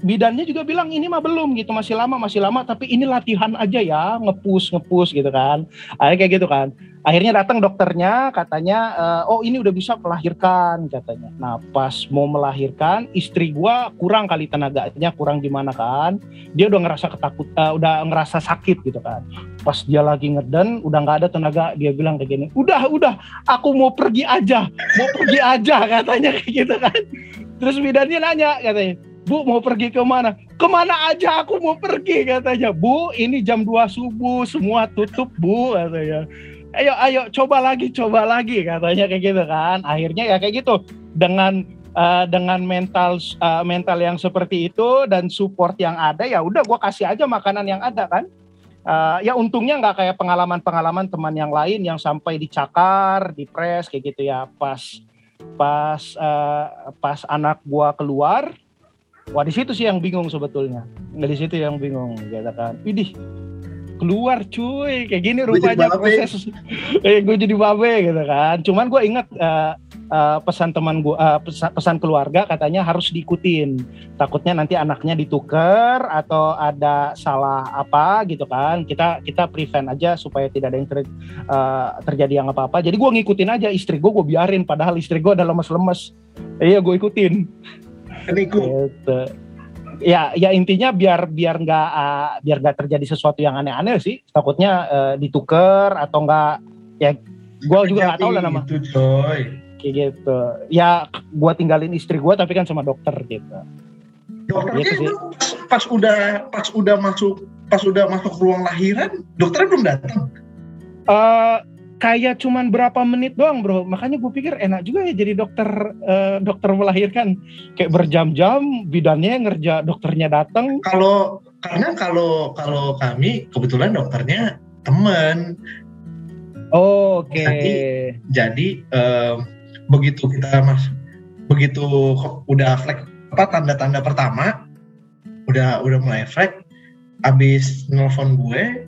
bidannya juga bilang ini mah belum gitu. Masih lama masih lama tapi ini latihan aja ya ngepus ngepus gitu kan. Akhirnya kayak gitu kan. Akhirnya datang dokternya katanya eh, oh ini udah bisa melahirkan katanya. Nah pas mau melahirkan istri gua kurang kali tenaganya kurang gimana kan. Dia udah ngerasa ketakut eh, udah ngerasa sakit gitu kan. Pas dia lagi ngeden udah nggak ada tenaga dia bilang kayak gini udah udah aku mau pergi aja mau pergi aja katanya kayak gitu kan. Terus bidannya nanya katanya Bu mau pergi ke mana? Ke mana aja aku mau pergi katanya. Bu ini jam 2 subuh semua tutup bu katanya. Ayo ayo coba lagi coba lagi katanya kayak gitu kan. Akhirnya ya kayak gitu dengan eh, dengan mental eh, mental yang seperti itu dan support yang ada ya udah gua kasih aja makanan yang ada kan. Eh, ya untungnya nggak kayak pengalaman-pengalaman teman yang lain yang sampai dicakar, dipres kayak gitu ya pas pas eh, pas anak gua keluar Wah di situ sih yang bingung sebetulnya. Nggak di situ yang bingung, gitu kan. Widih, keluar cuy, kayak gini rupanya babe. proses. eh, gue jadi babe gitu kan. Cuman gue inget eh, eh, pesan teman gue, eh, pesan, pesan keluarga katanya harus diikutin. Takutnya nanti anaknya ditukar atau ada salah apa gitu kan. Kita kita prevent aja supaya tidak ada yang ter- eh, terjadi yang apa-apa. Jadi gue ngikutin aja istri gue, gue biarin. Padahal istri gue udah lemes-lemes. Iya gue ikutin Niku. gitu ya ya intinya biar biar nggak ah, biar nggak terjadi sesuatu yang aneh-aneh sih takutnya eh, ditukar atau nggak ya gua juga nggak tahu lah nama Itu coy. kayak gitu ya gua tinggalin istri gua tapi kan sama dokter gitu Dokternya Gitu sih. pas, udah pas udah masuk pas udah masuk ruang lahiran, dokternya belum datang. eh kayak cuman berapa menit doang bro. Makanya gue pikir enak juga ya jadi dokter eh, dokter melahirkan. Kayak berjam-jam bidannya ngerja dokternya datang Kalau karena kalau kalau kami kebetulan dokternya temen, oh, oke. Jadi- jadi em, begitu kita mas begitu udah flek apa tanda-tanda pertama udah udah mulai flek abis nelfon gue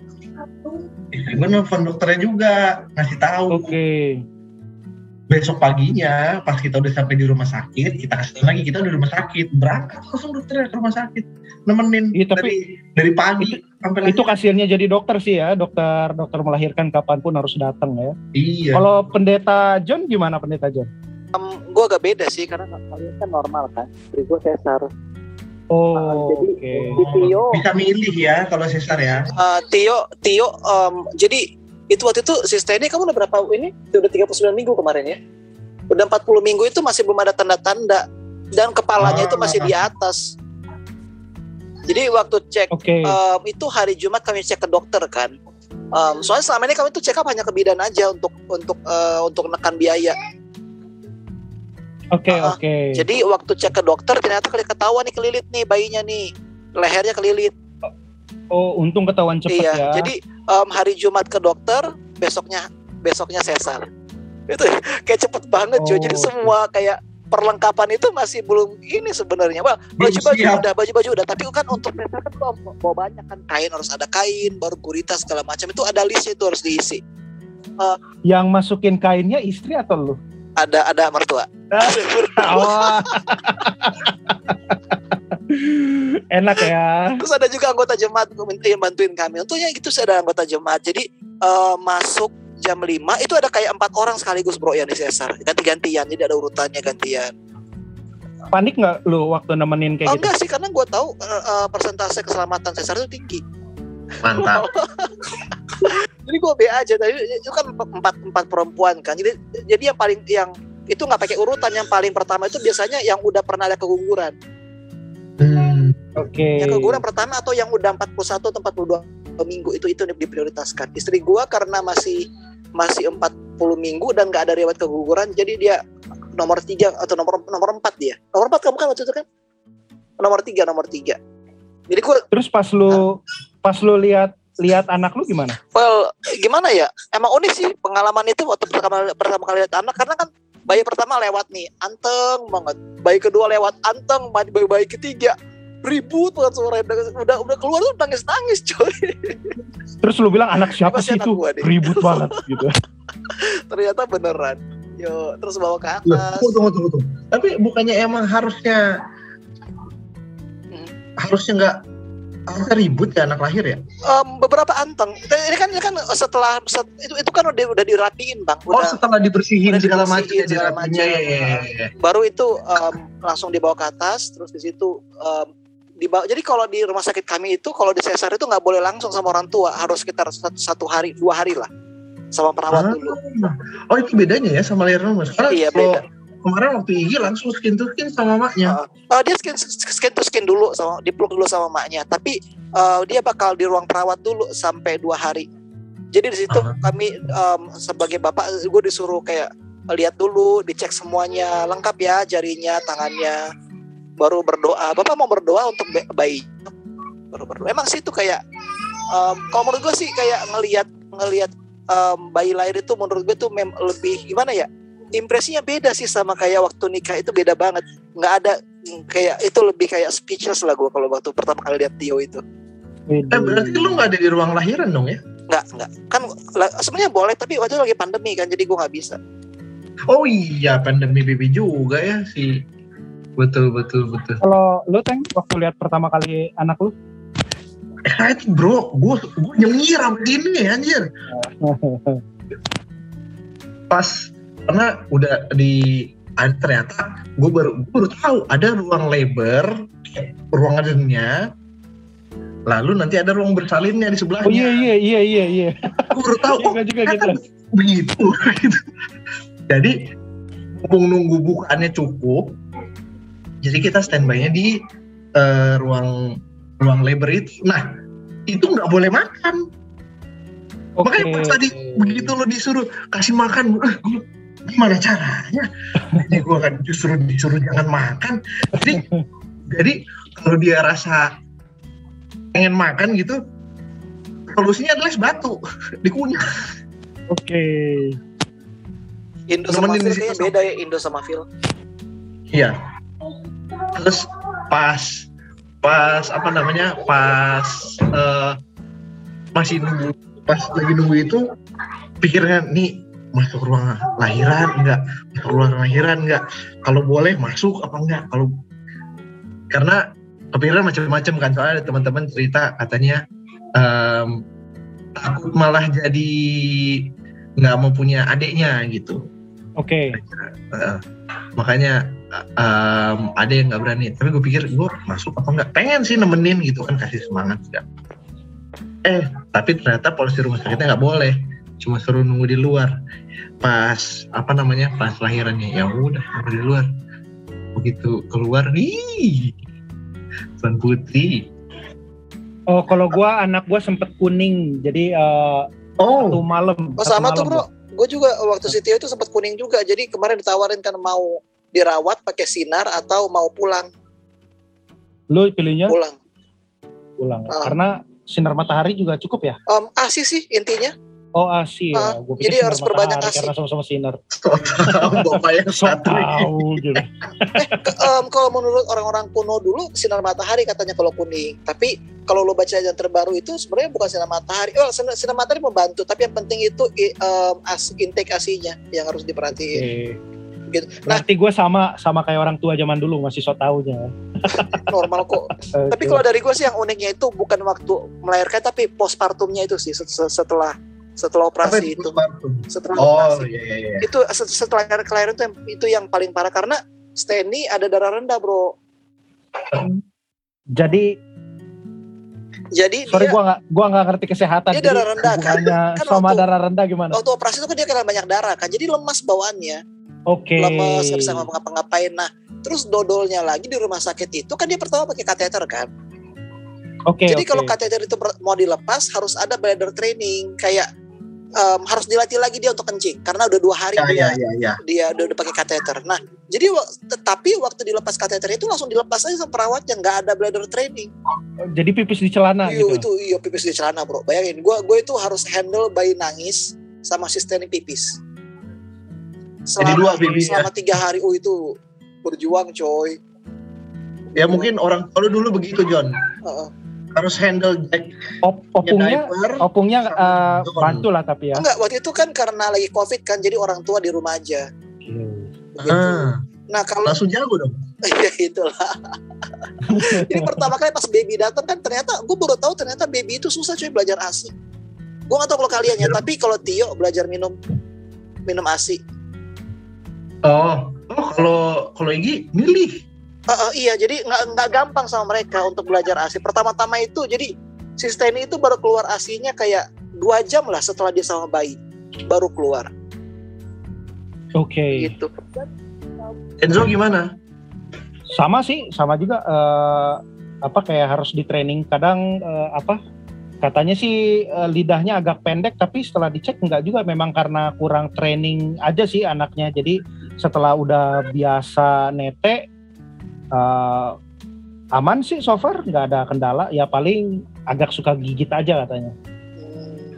gue nelfon dokternya juga. Ngasih tahu. Oke. Besok paginya pas kita udah sampai di rumah sakit kita kasih tahu lagi kita udah di rumah sakit. Berangkat langsung dokternya ke rumah sakit. Nemenin Iya, tapi dari dari pagi sampai itu kasirnya jadi dokter sih ya dokter dokter melahirkan kapan pun harus datang ya. Iya. Kalau pendeta John gimana pendeta John? Gue agak beda sih karena kalian kan normal kan. Istri gue sesar. Oh Ah, oke jadi di Tio, bisa milih ya kalau sesar ya eh, Tio, Tio, em, jadi itu waktu itu si Steny kamu udah berapa ini? Udah 39 minggu kemarin ya. Udah 40 minggu itu masih belum ada tanda-tanda dan kepalanya Ah. itu masih di atas. Jadi waktu cek oke em, itu hari Jumat kami cek ke dokter kan. Em, soalnya selama ini kami tuh check up hanya ke bidan aja untuk untuk eh, untuk menekan biaya. Oke ah, oke Jadi waktu cek ke dokter ternyata kali ketahuan nih kelilit nih bayinya nih. Lehernya kelilit. oh untung ketahuan cepet iya. ya Jadi em, hari Jumat ke dokter, besoknya besoknya sesar. Itu kayak cepet banget cuy. Jadi Oh, semua kayak perlengkapan itu masih belum ini sebenarnya. Well, baju-baju siap. udah, baju-baju udah. Tapi kan untuk sesar kan bawa, bawa banyak kan kain harus ada kain, baru gurita segala macam itu ada listnya itu harus diisi. yang masukin kainnya istri atau lu Ada ada mertua. oh. enak ya Terus ada juga anggota jemaat yang bantuin kami. Untungnya gitu sih ada anggota jemaat. Jadi eh, masuk jam 5 itu ada kayak empat orang sekaligus bro yang di sesar. Ganti-gantian. Jadi ada urutannya gantian. panik nggak lu waktu nemenin Oh, kayak gitu enggak sih karena gue tahu eh, persentase keselamatan sesar itu tinggi. Mantap Jadi gue be aja. Tadi itu kan empat empat perempuan kan. Jadi jadi yang paling yang itu nggak pakai urutan. Yang paling pertama itu biasanya yang udah pernah ada keguguran. Hmm. oke Yang keguguran pertama atau yang udah 41 atau 42 minggu itu itu diprioritaskan. Istri gua karena masih masih empat minggu dan nggak ada riwayat keguguran jadi dia nomor tiga atau nomor nomor empat dia nomor empat kamu kan waktu itu kan nomor tiga nomor tiga jadi gue Terus pas lu pas lu lihat lihat anak lu gimana? well gimana ya emang unik sih pengalaman itu waktu pertama pertama kali lihat anak karena kan bayi pertama lewat nih anteng banget bayi kedua lewat anteng bayi bayi ketiga ribut banget suaranya udah udah keluar tuh nangis nangis coy Terus lu bilang anak siapa sih itu? Ribut banget gitu. ternyata beneran yo terus bawa ke Loh, atas tunggu, tunggu, tunggu, tunggu. Tapi bukannya emang harusnya Hmm. harusnya nggak harusnya ribut ya anak lahir ya? Em, beberapa anteng Dan ini kan ini kan setelah set- itu itu kan udah udah dirapiin bang Oh udah setelah dibersihin udah segala macam ya segala dirapinya macam. ya, ya, ya, baru itu em, langsung dibawa ke atas terus di situ em, dibawa jadi kalau di rumah sakit kami itu kalau di sesar itu nggak boleh langsung sama orang tua harus sekitar satu, satu hari dua hari lah sama perawat Ah. dulu Oh itu bedanya ya sama lahir normal. Karena Iya, kalau beda. Kemarin waktu Igi langsung skin to skin sama maknya. Eh, dia skin skin to skin dulu sama dipeluk dulu sama maknya. Tapi eh, dia bakal di ruang perawat dulu sampai dua hari. Jadi di situ Ah. kami em, sebagai bapak gue disuruh kayak lihat dulu dicek semuanya lengkap ya jarinya tangannya. Baru berdoa. Bapak mau berdoa untuk ba- bayi? Baru berdoa. Emang sih itu kayak em, kalau menurut gue sih kayak ngelihat ngelihat em, bayi lahir itu menurut gue tuh mem- lebih gimana ya impresinya beda sih sama kayak waktu nikah itu beda banget nggak ada kayak itu lebih kayak speechless lah gue kalau waktu pertama kali lihat Tio itu Eh berarti lu nggak ada di ruang lahiran dong ya? nggak nggak kan sebenarnya boleh tapi waktu itu lagi pandemi kan jadi gue nggak bisa Oh iya pandemi BB juga ya sih. Betul betul betul. Kalau lu Teng waktu lihat pertama kali anak lu? Excited bro, gue gue nyengir sama gini anjir. Pas karena udah di ternyata gue baru gue baru tahu ada ruang labor ruang adanya lalu nanti ada ruang bersalinnya di sebelahnya Oh iya iya iya iya iya. gue baru tahu oh juga gitu. begitu gitu. jadi mumpung nunggu bukaannya cukup jadi kita standby-nya di eh, ruang ruang labor itu nah itu nggak boleh makan Oke. makanya pas tadi begitu lo disuruh kasih makan gua, gimana caranya? Jadi gue kan justru disuruh jangan makan. Jadi jadi kalau dia rasa pengen makan gitu solusinya adalah es batu dikunyah. Oke. Indo sama Phil kayaknya beda ya Indo sama Phil. Iya. Terus pas pas apa namanya pas eh, masih nunggu pas lagi nunggu itu pikirnya nih masuk ruang lahiran enggak masuk ruang lahiran enggak kalau boleh masuk apa enggak kalau karena kepikiran macam-macam kan soalnya ada teman-teman cerita katanya em, takut malah jadi nggak mau punya adiknya gitu. Oke. Heeh. makanya em, ada yang nggak berani. Tapi gue pikir gue masuk apa nggak? Pengen sih nemenin gitu kan kasih semangat enggak eh tapi ternyata polisi rumah sakitnya nggak boleh cuma suruh nunggu di luar. Pas apa namanya pas lahirannya ya udah nunggu di luar. Begitu keluar nih Tuan Putri. Oh kalau gua anak gua sempet kuning jadi eh, satu oh malam. oh satu sama tuh malam, bro. gue juga waktu si Tio itu sempat kuning juga jadi kemarin ditawarin kan mau dirawat pakai sinar atau mau pulang. Lu pilihnya? Pulang. Pulang. Ah. karena sinar matahari juga cukup ya. Em, ASI sih intinya Oh asih Ah, ya. Gua pikir jadi harus perbanyak ASI. Karena sama-sama sinar. bapak yang So tahu gitu. Ke- em, kalau menurut orang-orang kuno dulu sinar matahari katanya kalau kuning tapi kalau lo baca yang terbaru itu sebenarnya bukan sinar matahari oh sinar, sinar matahari membantu tapi yang penting itu em, as, intake asinya yang harus diperhatiin Oke. gitu nah Berarti gue sama sama kayak orang tua zaman dulu masih so taunya. normal kok tapi kalau dari gue sih yang uniknya itu bukan waktu melahirkan tapi postpartumnya itu sih set- set- setelah setelah apa operasi itu itu setelah oh operasi iya iya iya itu set- setelah kelahiran itu yang, itu yang paling parah karena Steny ada darah rendah bro jadi jadi sorry dia gua nggak gua nggak ngerti kesehatan. Dia Jadi darah rendah, kan? Kan sama waktu- darah rendah gimana? waktu operasi itu kan dia kena banyak darah kan jadi lemas bawaannya Oke. lemes nggak bisa ngapa-ngapain nah terus dodolnya lagi di rumah sakit itu kan dia pertama pakai kateter kan Oke. jadi oke. kalau kateter itu mau dilepas harus ada bladder training kayak em, harus dilatih lagi dia untuk kencing karena udah dua hari ya dia ya ya ya dia udah, udah pakai kateter. Nah, jadi tetapi waktu dilepas kateter itu langsung dilepas aja sama perawatnya, nggak ada bladder training. Jadi pipis di celana Iya gitu. itu iya pipis di celana bro. Bayangin, gue gue itu harus handle bayi nangis sama asistenin pipis. Jadi dua babynya. selama tiga hari, oh itu berjuang coy. ya mungkin orang kalau dulu begitu John Heeh. Harus handle jack Op- opungnya diaper opungnya John. bantu lah tapi ya. Enggak, waktu itu kan karena lagi covid kan, jadi orang tua di rumah aja. Begitu. ah, Nah kalau langsung jago dong ya itulah. Jadi pertama kali pas baby datang kan ternyata gue baru tahu ternyata baby itu susah cuy belajar ASI. Gue gak tahu kalau kalian ya, tapi kalau Tio belajar minum minum ASI. oh oh kalau kalau Igi milih Eh, eh, iya, jadi nggak nggak gampang sama mereka untuk belajar ASI. Pertama-tama itu jadi si Steny itu baru keluar ASI-nya kayak dua jam lah setelah dia sama bayi baru keluar Oke. gitu. Enzo gimana Sama sih, sama juga eh, apa kayak harus di training kadang eh, apa katanya sih lidahnya agak pendek tapi setelah dicek enggak juga memang karena kurang training aja sih anaknya. Jadi setelah udah biasa nete eh, aman sih so far nggak ada kendala ya paling agak suka gigit aja katanya. Hmm,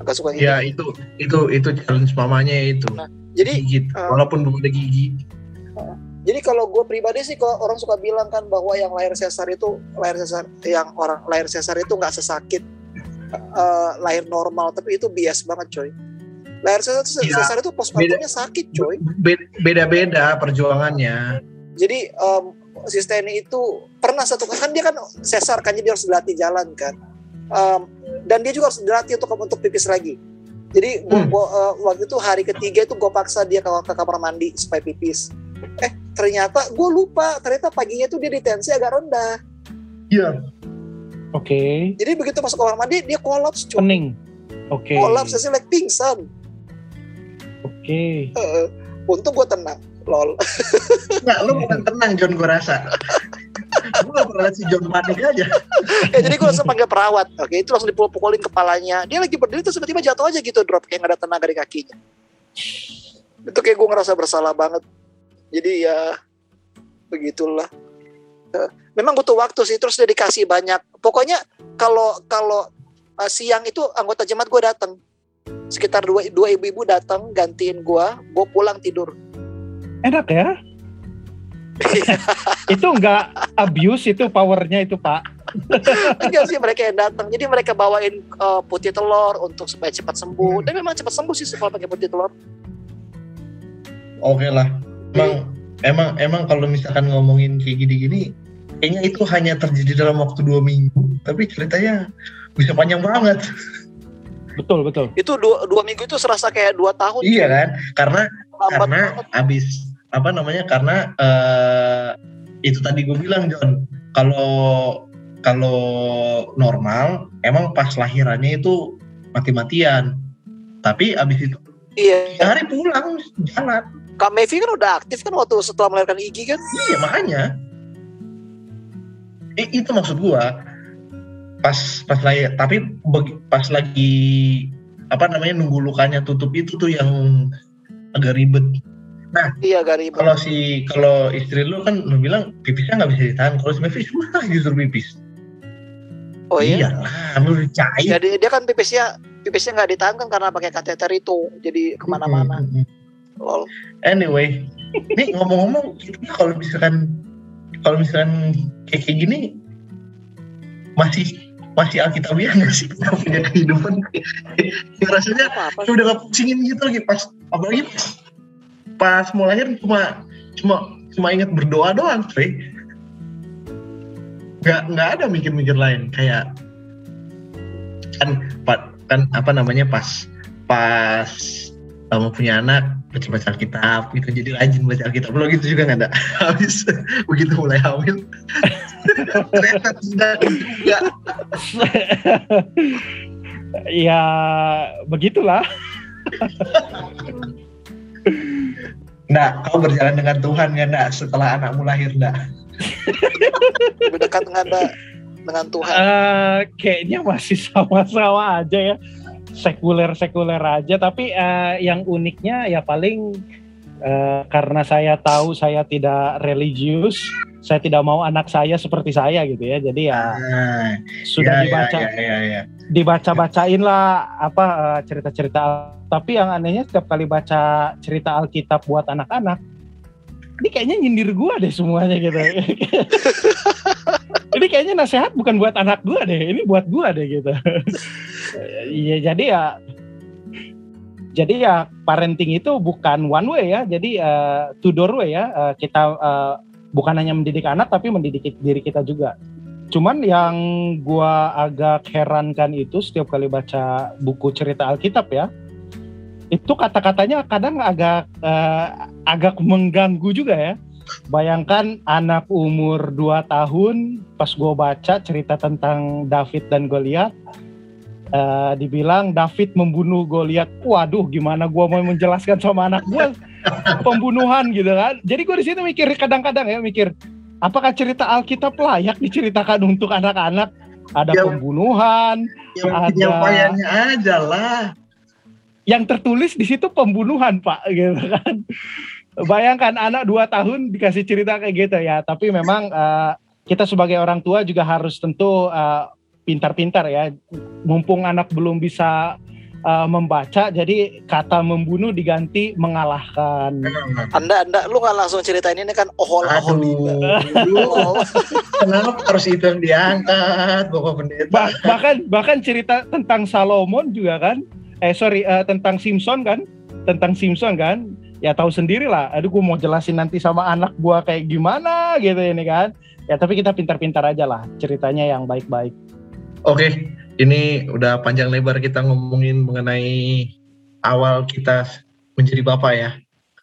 agak suka gitu. ya itu itu itu challenge mamanya itu Jadi gigit eh, walaupun belum ada gigi Jadi kalau gue pribadi sih kalau orang suka bilang kan bahwa yang lahir sesar itu lahir sesar yang orang lahir sesar itu nggak sesakit eh, lahir normal tapi itu bias banget coy. Lahir sesar, Iya. sesar itu postpartumnya sakit coy. Be- beda-beda perjuangannya Jadi em, si Steny itu pernah satu kan dia kan sesar kan jadi harus dilatih jalan kan. Em, dan dia juga harus dilatih untuk untuk pipis lagi. Jadi gua, Hmm. gua, eh, waktu itu hari ketiga itu gue paksa dia ke, ke kamar mandi supaya pipis. Eh ternyata gue lupa ternyata paginya tuh dia di tensi agak rendah. iya Oke. Jadi begitu masuk kamar mandi dia kolaps cuy. Pening. Oke. Kolaps hasilnya like pingsan. Oke. Heeh. untung gue tenang. Lol. nggak lu bukan tenang John gue rasa gue gak pernah si John panik aja ya, jadi gue langsung panggil perawat. Oke itu langsung dipukul-pukulin kepalanya. Dia lagi berdiri terus tiba-tiba jatuh aja gitu drop kayak nggak ada tenaga di kakinya. Itu kayak gue ngerasa bersalah banget. Jadi ya begitulah. Eh, Memang butuh waktu sih terus dia dikasih banyak. Pokoknya kalau kalau eh, siang itu anggota jemaat gue datang sekitar dua, dua ibu-ibu datang gantiin gue, gue pulang tidur. Enak ya? itu enggak abuse itu powernya itu Pak. Enggak sih mereka yang datang. Jadi mereka bawain eh, putih telur untuk supaya cepat sembuh. Dan memang cepat sembuh sih kalau pakai putih telur. oke lah emang emang emang kalau misalkan ngomongin kayak gini-gini kayaknya itu hanya terjadi dalam waktu dua minggu tapi ceritanya bisa panjang banget Betul betul. Itu dua, dua minggu itu serasa kayak dua tahun. iya kan karena Lambat karena banget. abis apa namanya karena eh, itu tadi gue bilang John kalau kalau normal emang pas lahirannya itu mati-matian. Tapi abis itu Iya. hari pulang jalan. Kak Mevi kan udah aktif kan waktu setelah melahirkan Igi kan. iya makanya. I- itu maksud gua. Pas pas lahir tapi pas lagi apa namanya nunggu lukanya tutup itu tuh yang agak ribet Iya gak ribet. kalau si kalau istri lu kan lu bilang pipisnya nggak bisa ditahan kalau si Mavis susah justru pipis Oh iya. lah lu cair Ya, dia, kan pipisnya pipisnya nggak ditahan kan karena pakai kateter itu. Jadi ke mana-mana. Mm, mm, mm. Lol. anyway ini ngomong-ngomong kalau misalkan kalau misalkan kayak kayak gini masih masih alkitabiah nggak sih kita punya kehidupan ya, rasanya Apa apa? kayak udah gak pusingin gitu lagi pas apalagi pas, pas mau lahir cuma cuma cuma inget berdoa doang cuy. Nggak nggak ada mikir-mikir lain. Kayak kan kan apa namanya pas pas uh, mau punya anak baca-baca Alkitab gitu. Jadi rajin baca Alkitab. Lo gitu juga nggak ada habis begitu mulai hamil. Ternyata tidak juga. Ya begitulah. Nah, kau berjalan dengan Tuhan nggak nak setelah anakmu lahir nak? Lebih dekat dengan ada dengan Tuhan. Eh, kayaknya masih sama-sama aja ya. sekuler-sekuler aja tapi eh, yang uniknya ya paling eh, karena saya tahu saya tidak religius saya tidak mau anak saya seperti saya gitu ya. Jadi ya Nah, sudah ya, dibaca ya, ya, ya. dibaca-bacain lah apa eh, cerita-cerita tapi yang anehnya setiap kali baca cerita Alkitab buat anak-anak ini kayaknya nyindir gua deh semuanya gitu. Ini kayaknya nasihat bukan buat anak gua deh ini buat gua deh gitu. Iya jadi ya jadi ya parenting itu bukan one way ya jadi eh, two door way ya Eh, kita eh, bukan hanya mendidik anak tapi mendidik diri kita juga. Cuman yang gua agak herankan itu setiap kali baca buku cerita Alkitab ya itu kata-katanya kadang agak eh, agak mengganggu juga ya. Bayangkan anak umur 2 tahun pas gua baca cerita tentang David dan Goliat eh, dibilang David membunuh Goliat waduh gimana gua mau menjelaskan sama anak gua pembunuhan gitu kan jadi gua di situ mikir kadang-kadang ya mikir apakah cerita Alkitab layak diceritakan untuk anak-anak ada Ya. pembunuhan Yang Ada- penyampaiannya aja lah. yang tertulis di situ pembunuhan pak gitu kan bayangkan anak dua tahun dikasih cerita kayak gitu ya tapi memang eh, kita sebagai orang tua juga harus tentu eh, pintar-pintar ya. Mumpung anak belum bisa eh, membaca jadi kata membunuh diganti mengalahkan. Anda Anda lu nggak langsung ceritain ini kan ohol ohol kenapa harus itu yang diangkat, Bapak Pendeta? Bah- bahkan bahkan cerita tentang Salomon juga kan. Eh sorry eh, tentang Simpson kan. Tentang Simpson kan. Ya tahu sendiri lah. Aduh gue mau jelasin nanti sama anak gua kayak gimana gitu ini kan. Ya tapi kita pintar-pintar aja lah ceritanya yang baik-baik Oke, ini udah panjang lebar kita ngomongin mengenai awal kita menjadi bapak ya.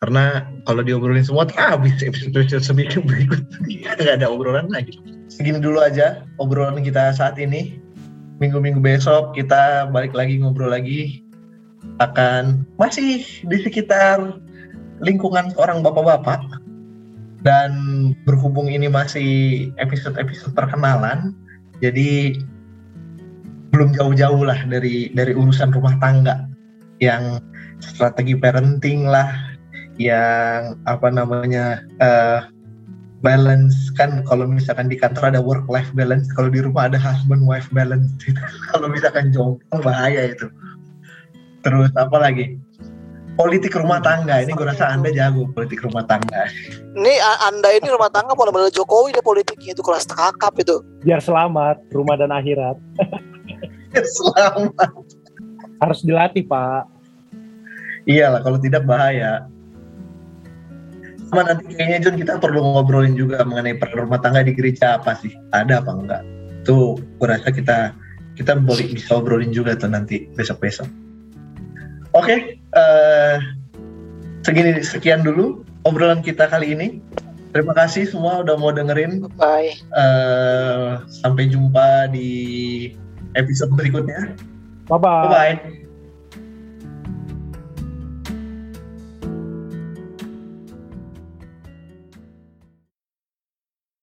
Karena kalau diobrolin semua tuh habis episode-episode seminggu berikut nggak ada obrolan lagi. Segini dulu aja obrolan kita saat ini. Minggu-minggu besok kita balik lagi ngobrol lagi akan masih di sekitar lingkungan seorang bapak-bapak dan berhubung ini masih episode-episode perkenalan jadi belum jauh-jauh lah dari dari urusan rumah tangga. Yang strategi parenting lah yang apa namanya eh, balance. Kan kalau misalkan di kantor ada work life balance kalau di rumah ada husband wife balance. Kalau misalkan jomblo bahaya itu. Terus apa lagi? Politik rumah tangga. Ini gue rasa anda jago politik rumah tangga. Ini Anda ini rumah tangga model Jokowi deh politiknya itu kelas kakap itu. biar selamat rumah dan akhirat selamat harus dilatih pak Iyalah kalau tidak bahaya. Sama nanti kayaknya John kita perlu ngobrolin juga mengenai peran rumah tangga di gereja apa sih? Ada apa enggak? Tuh gue rasa kita kita boleh bisa obrolin juga tuh nanti besok-besok. Oke, eh segini sekian dulu obrolan kita kali ini. Terima kasih semua udah mau dengerin. Bye. Eh sampai jumpa di episode berikutnya. bye bye Bye bye.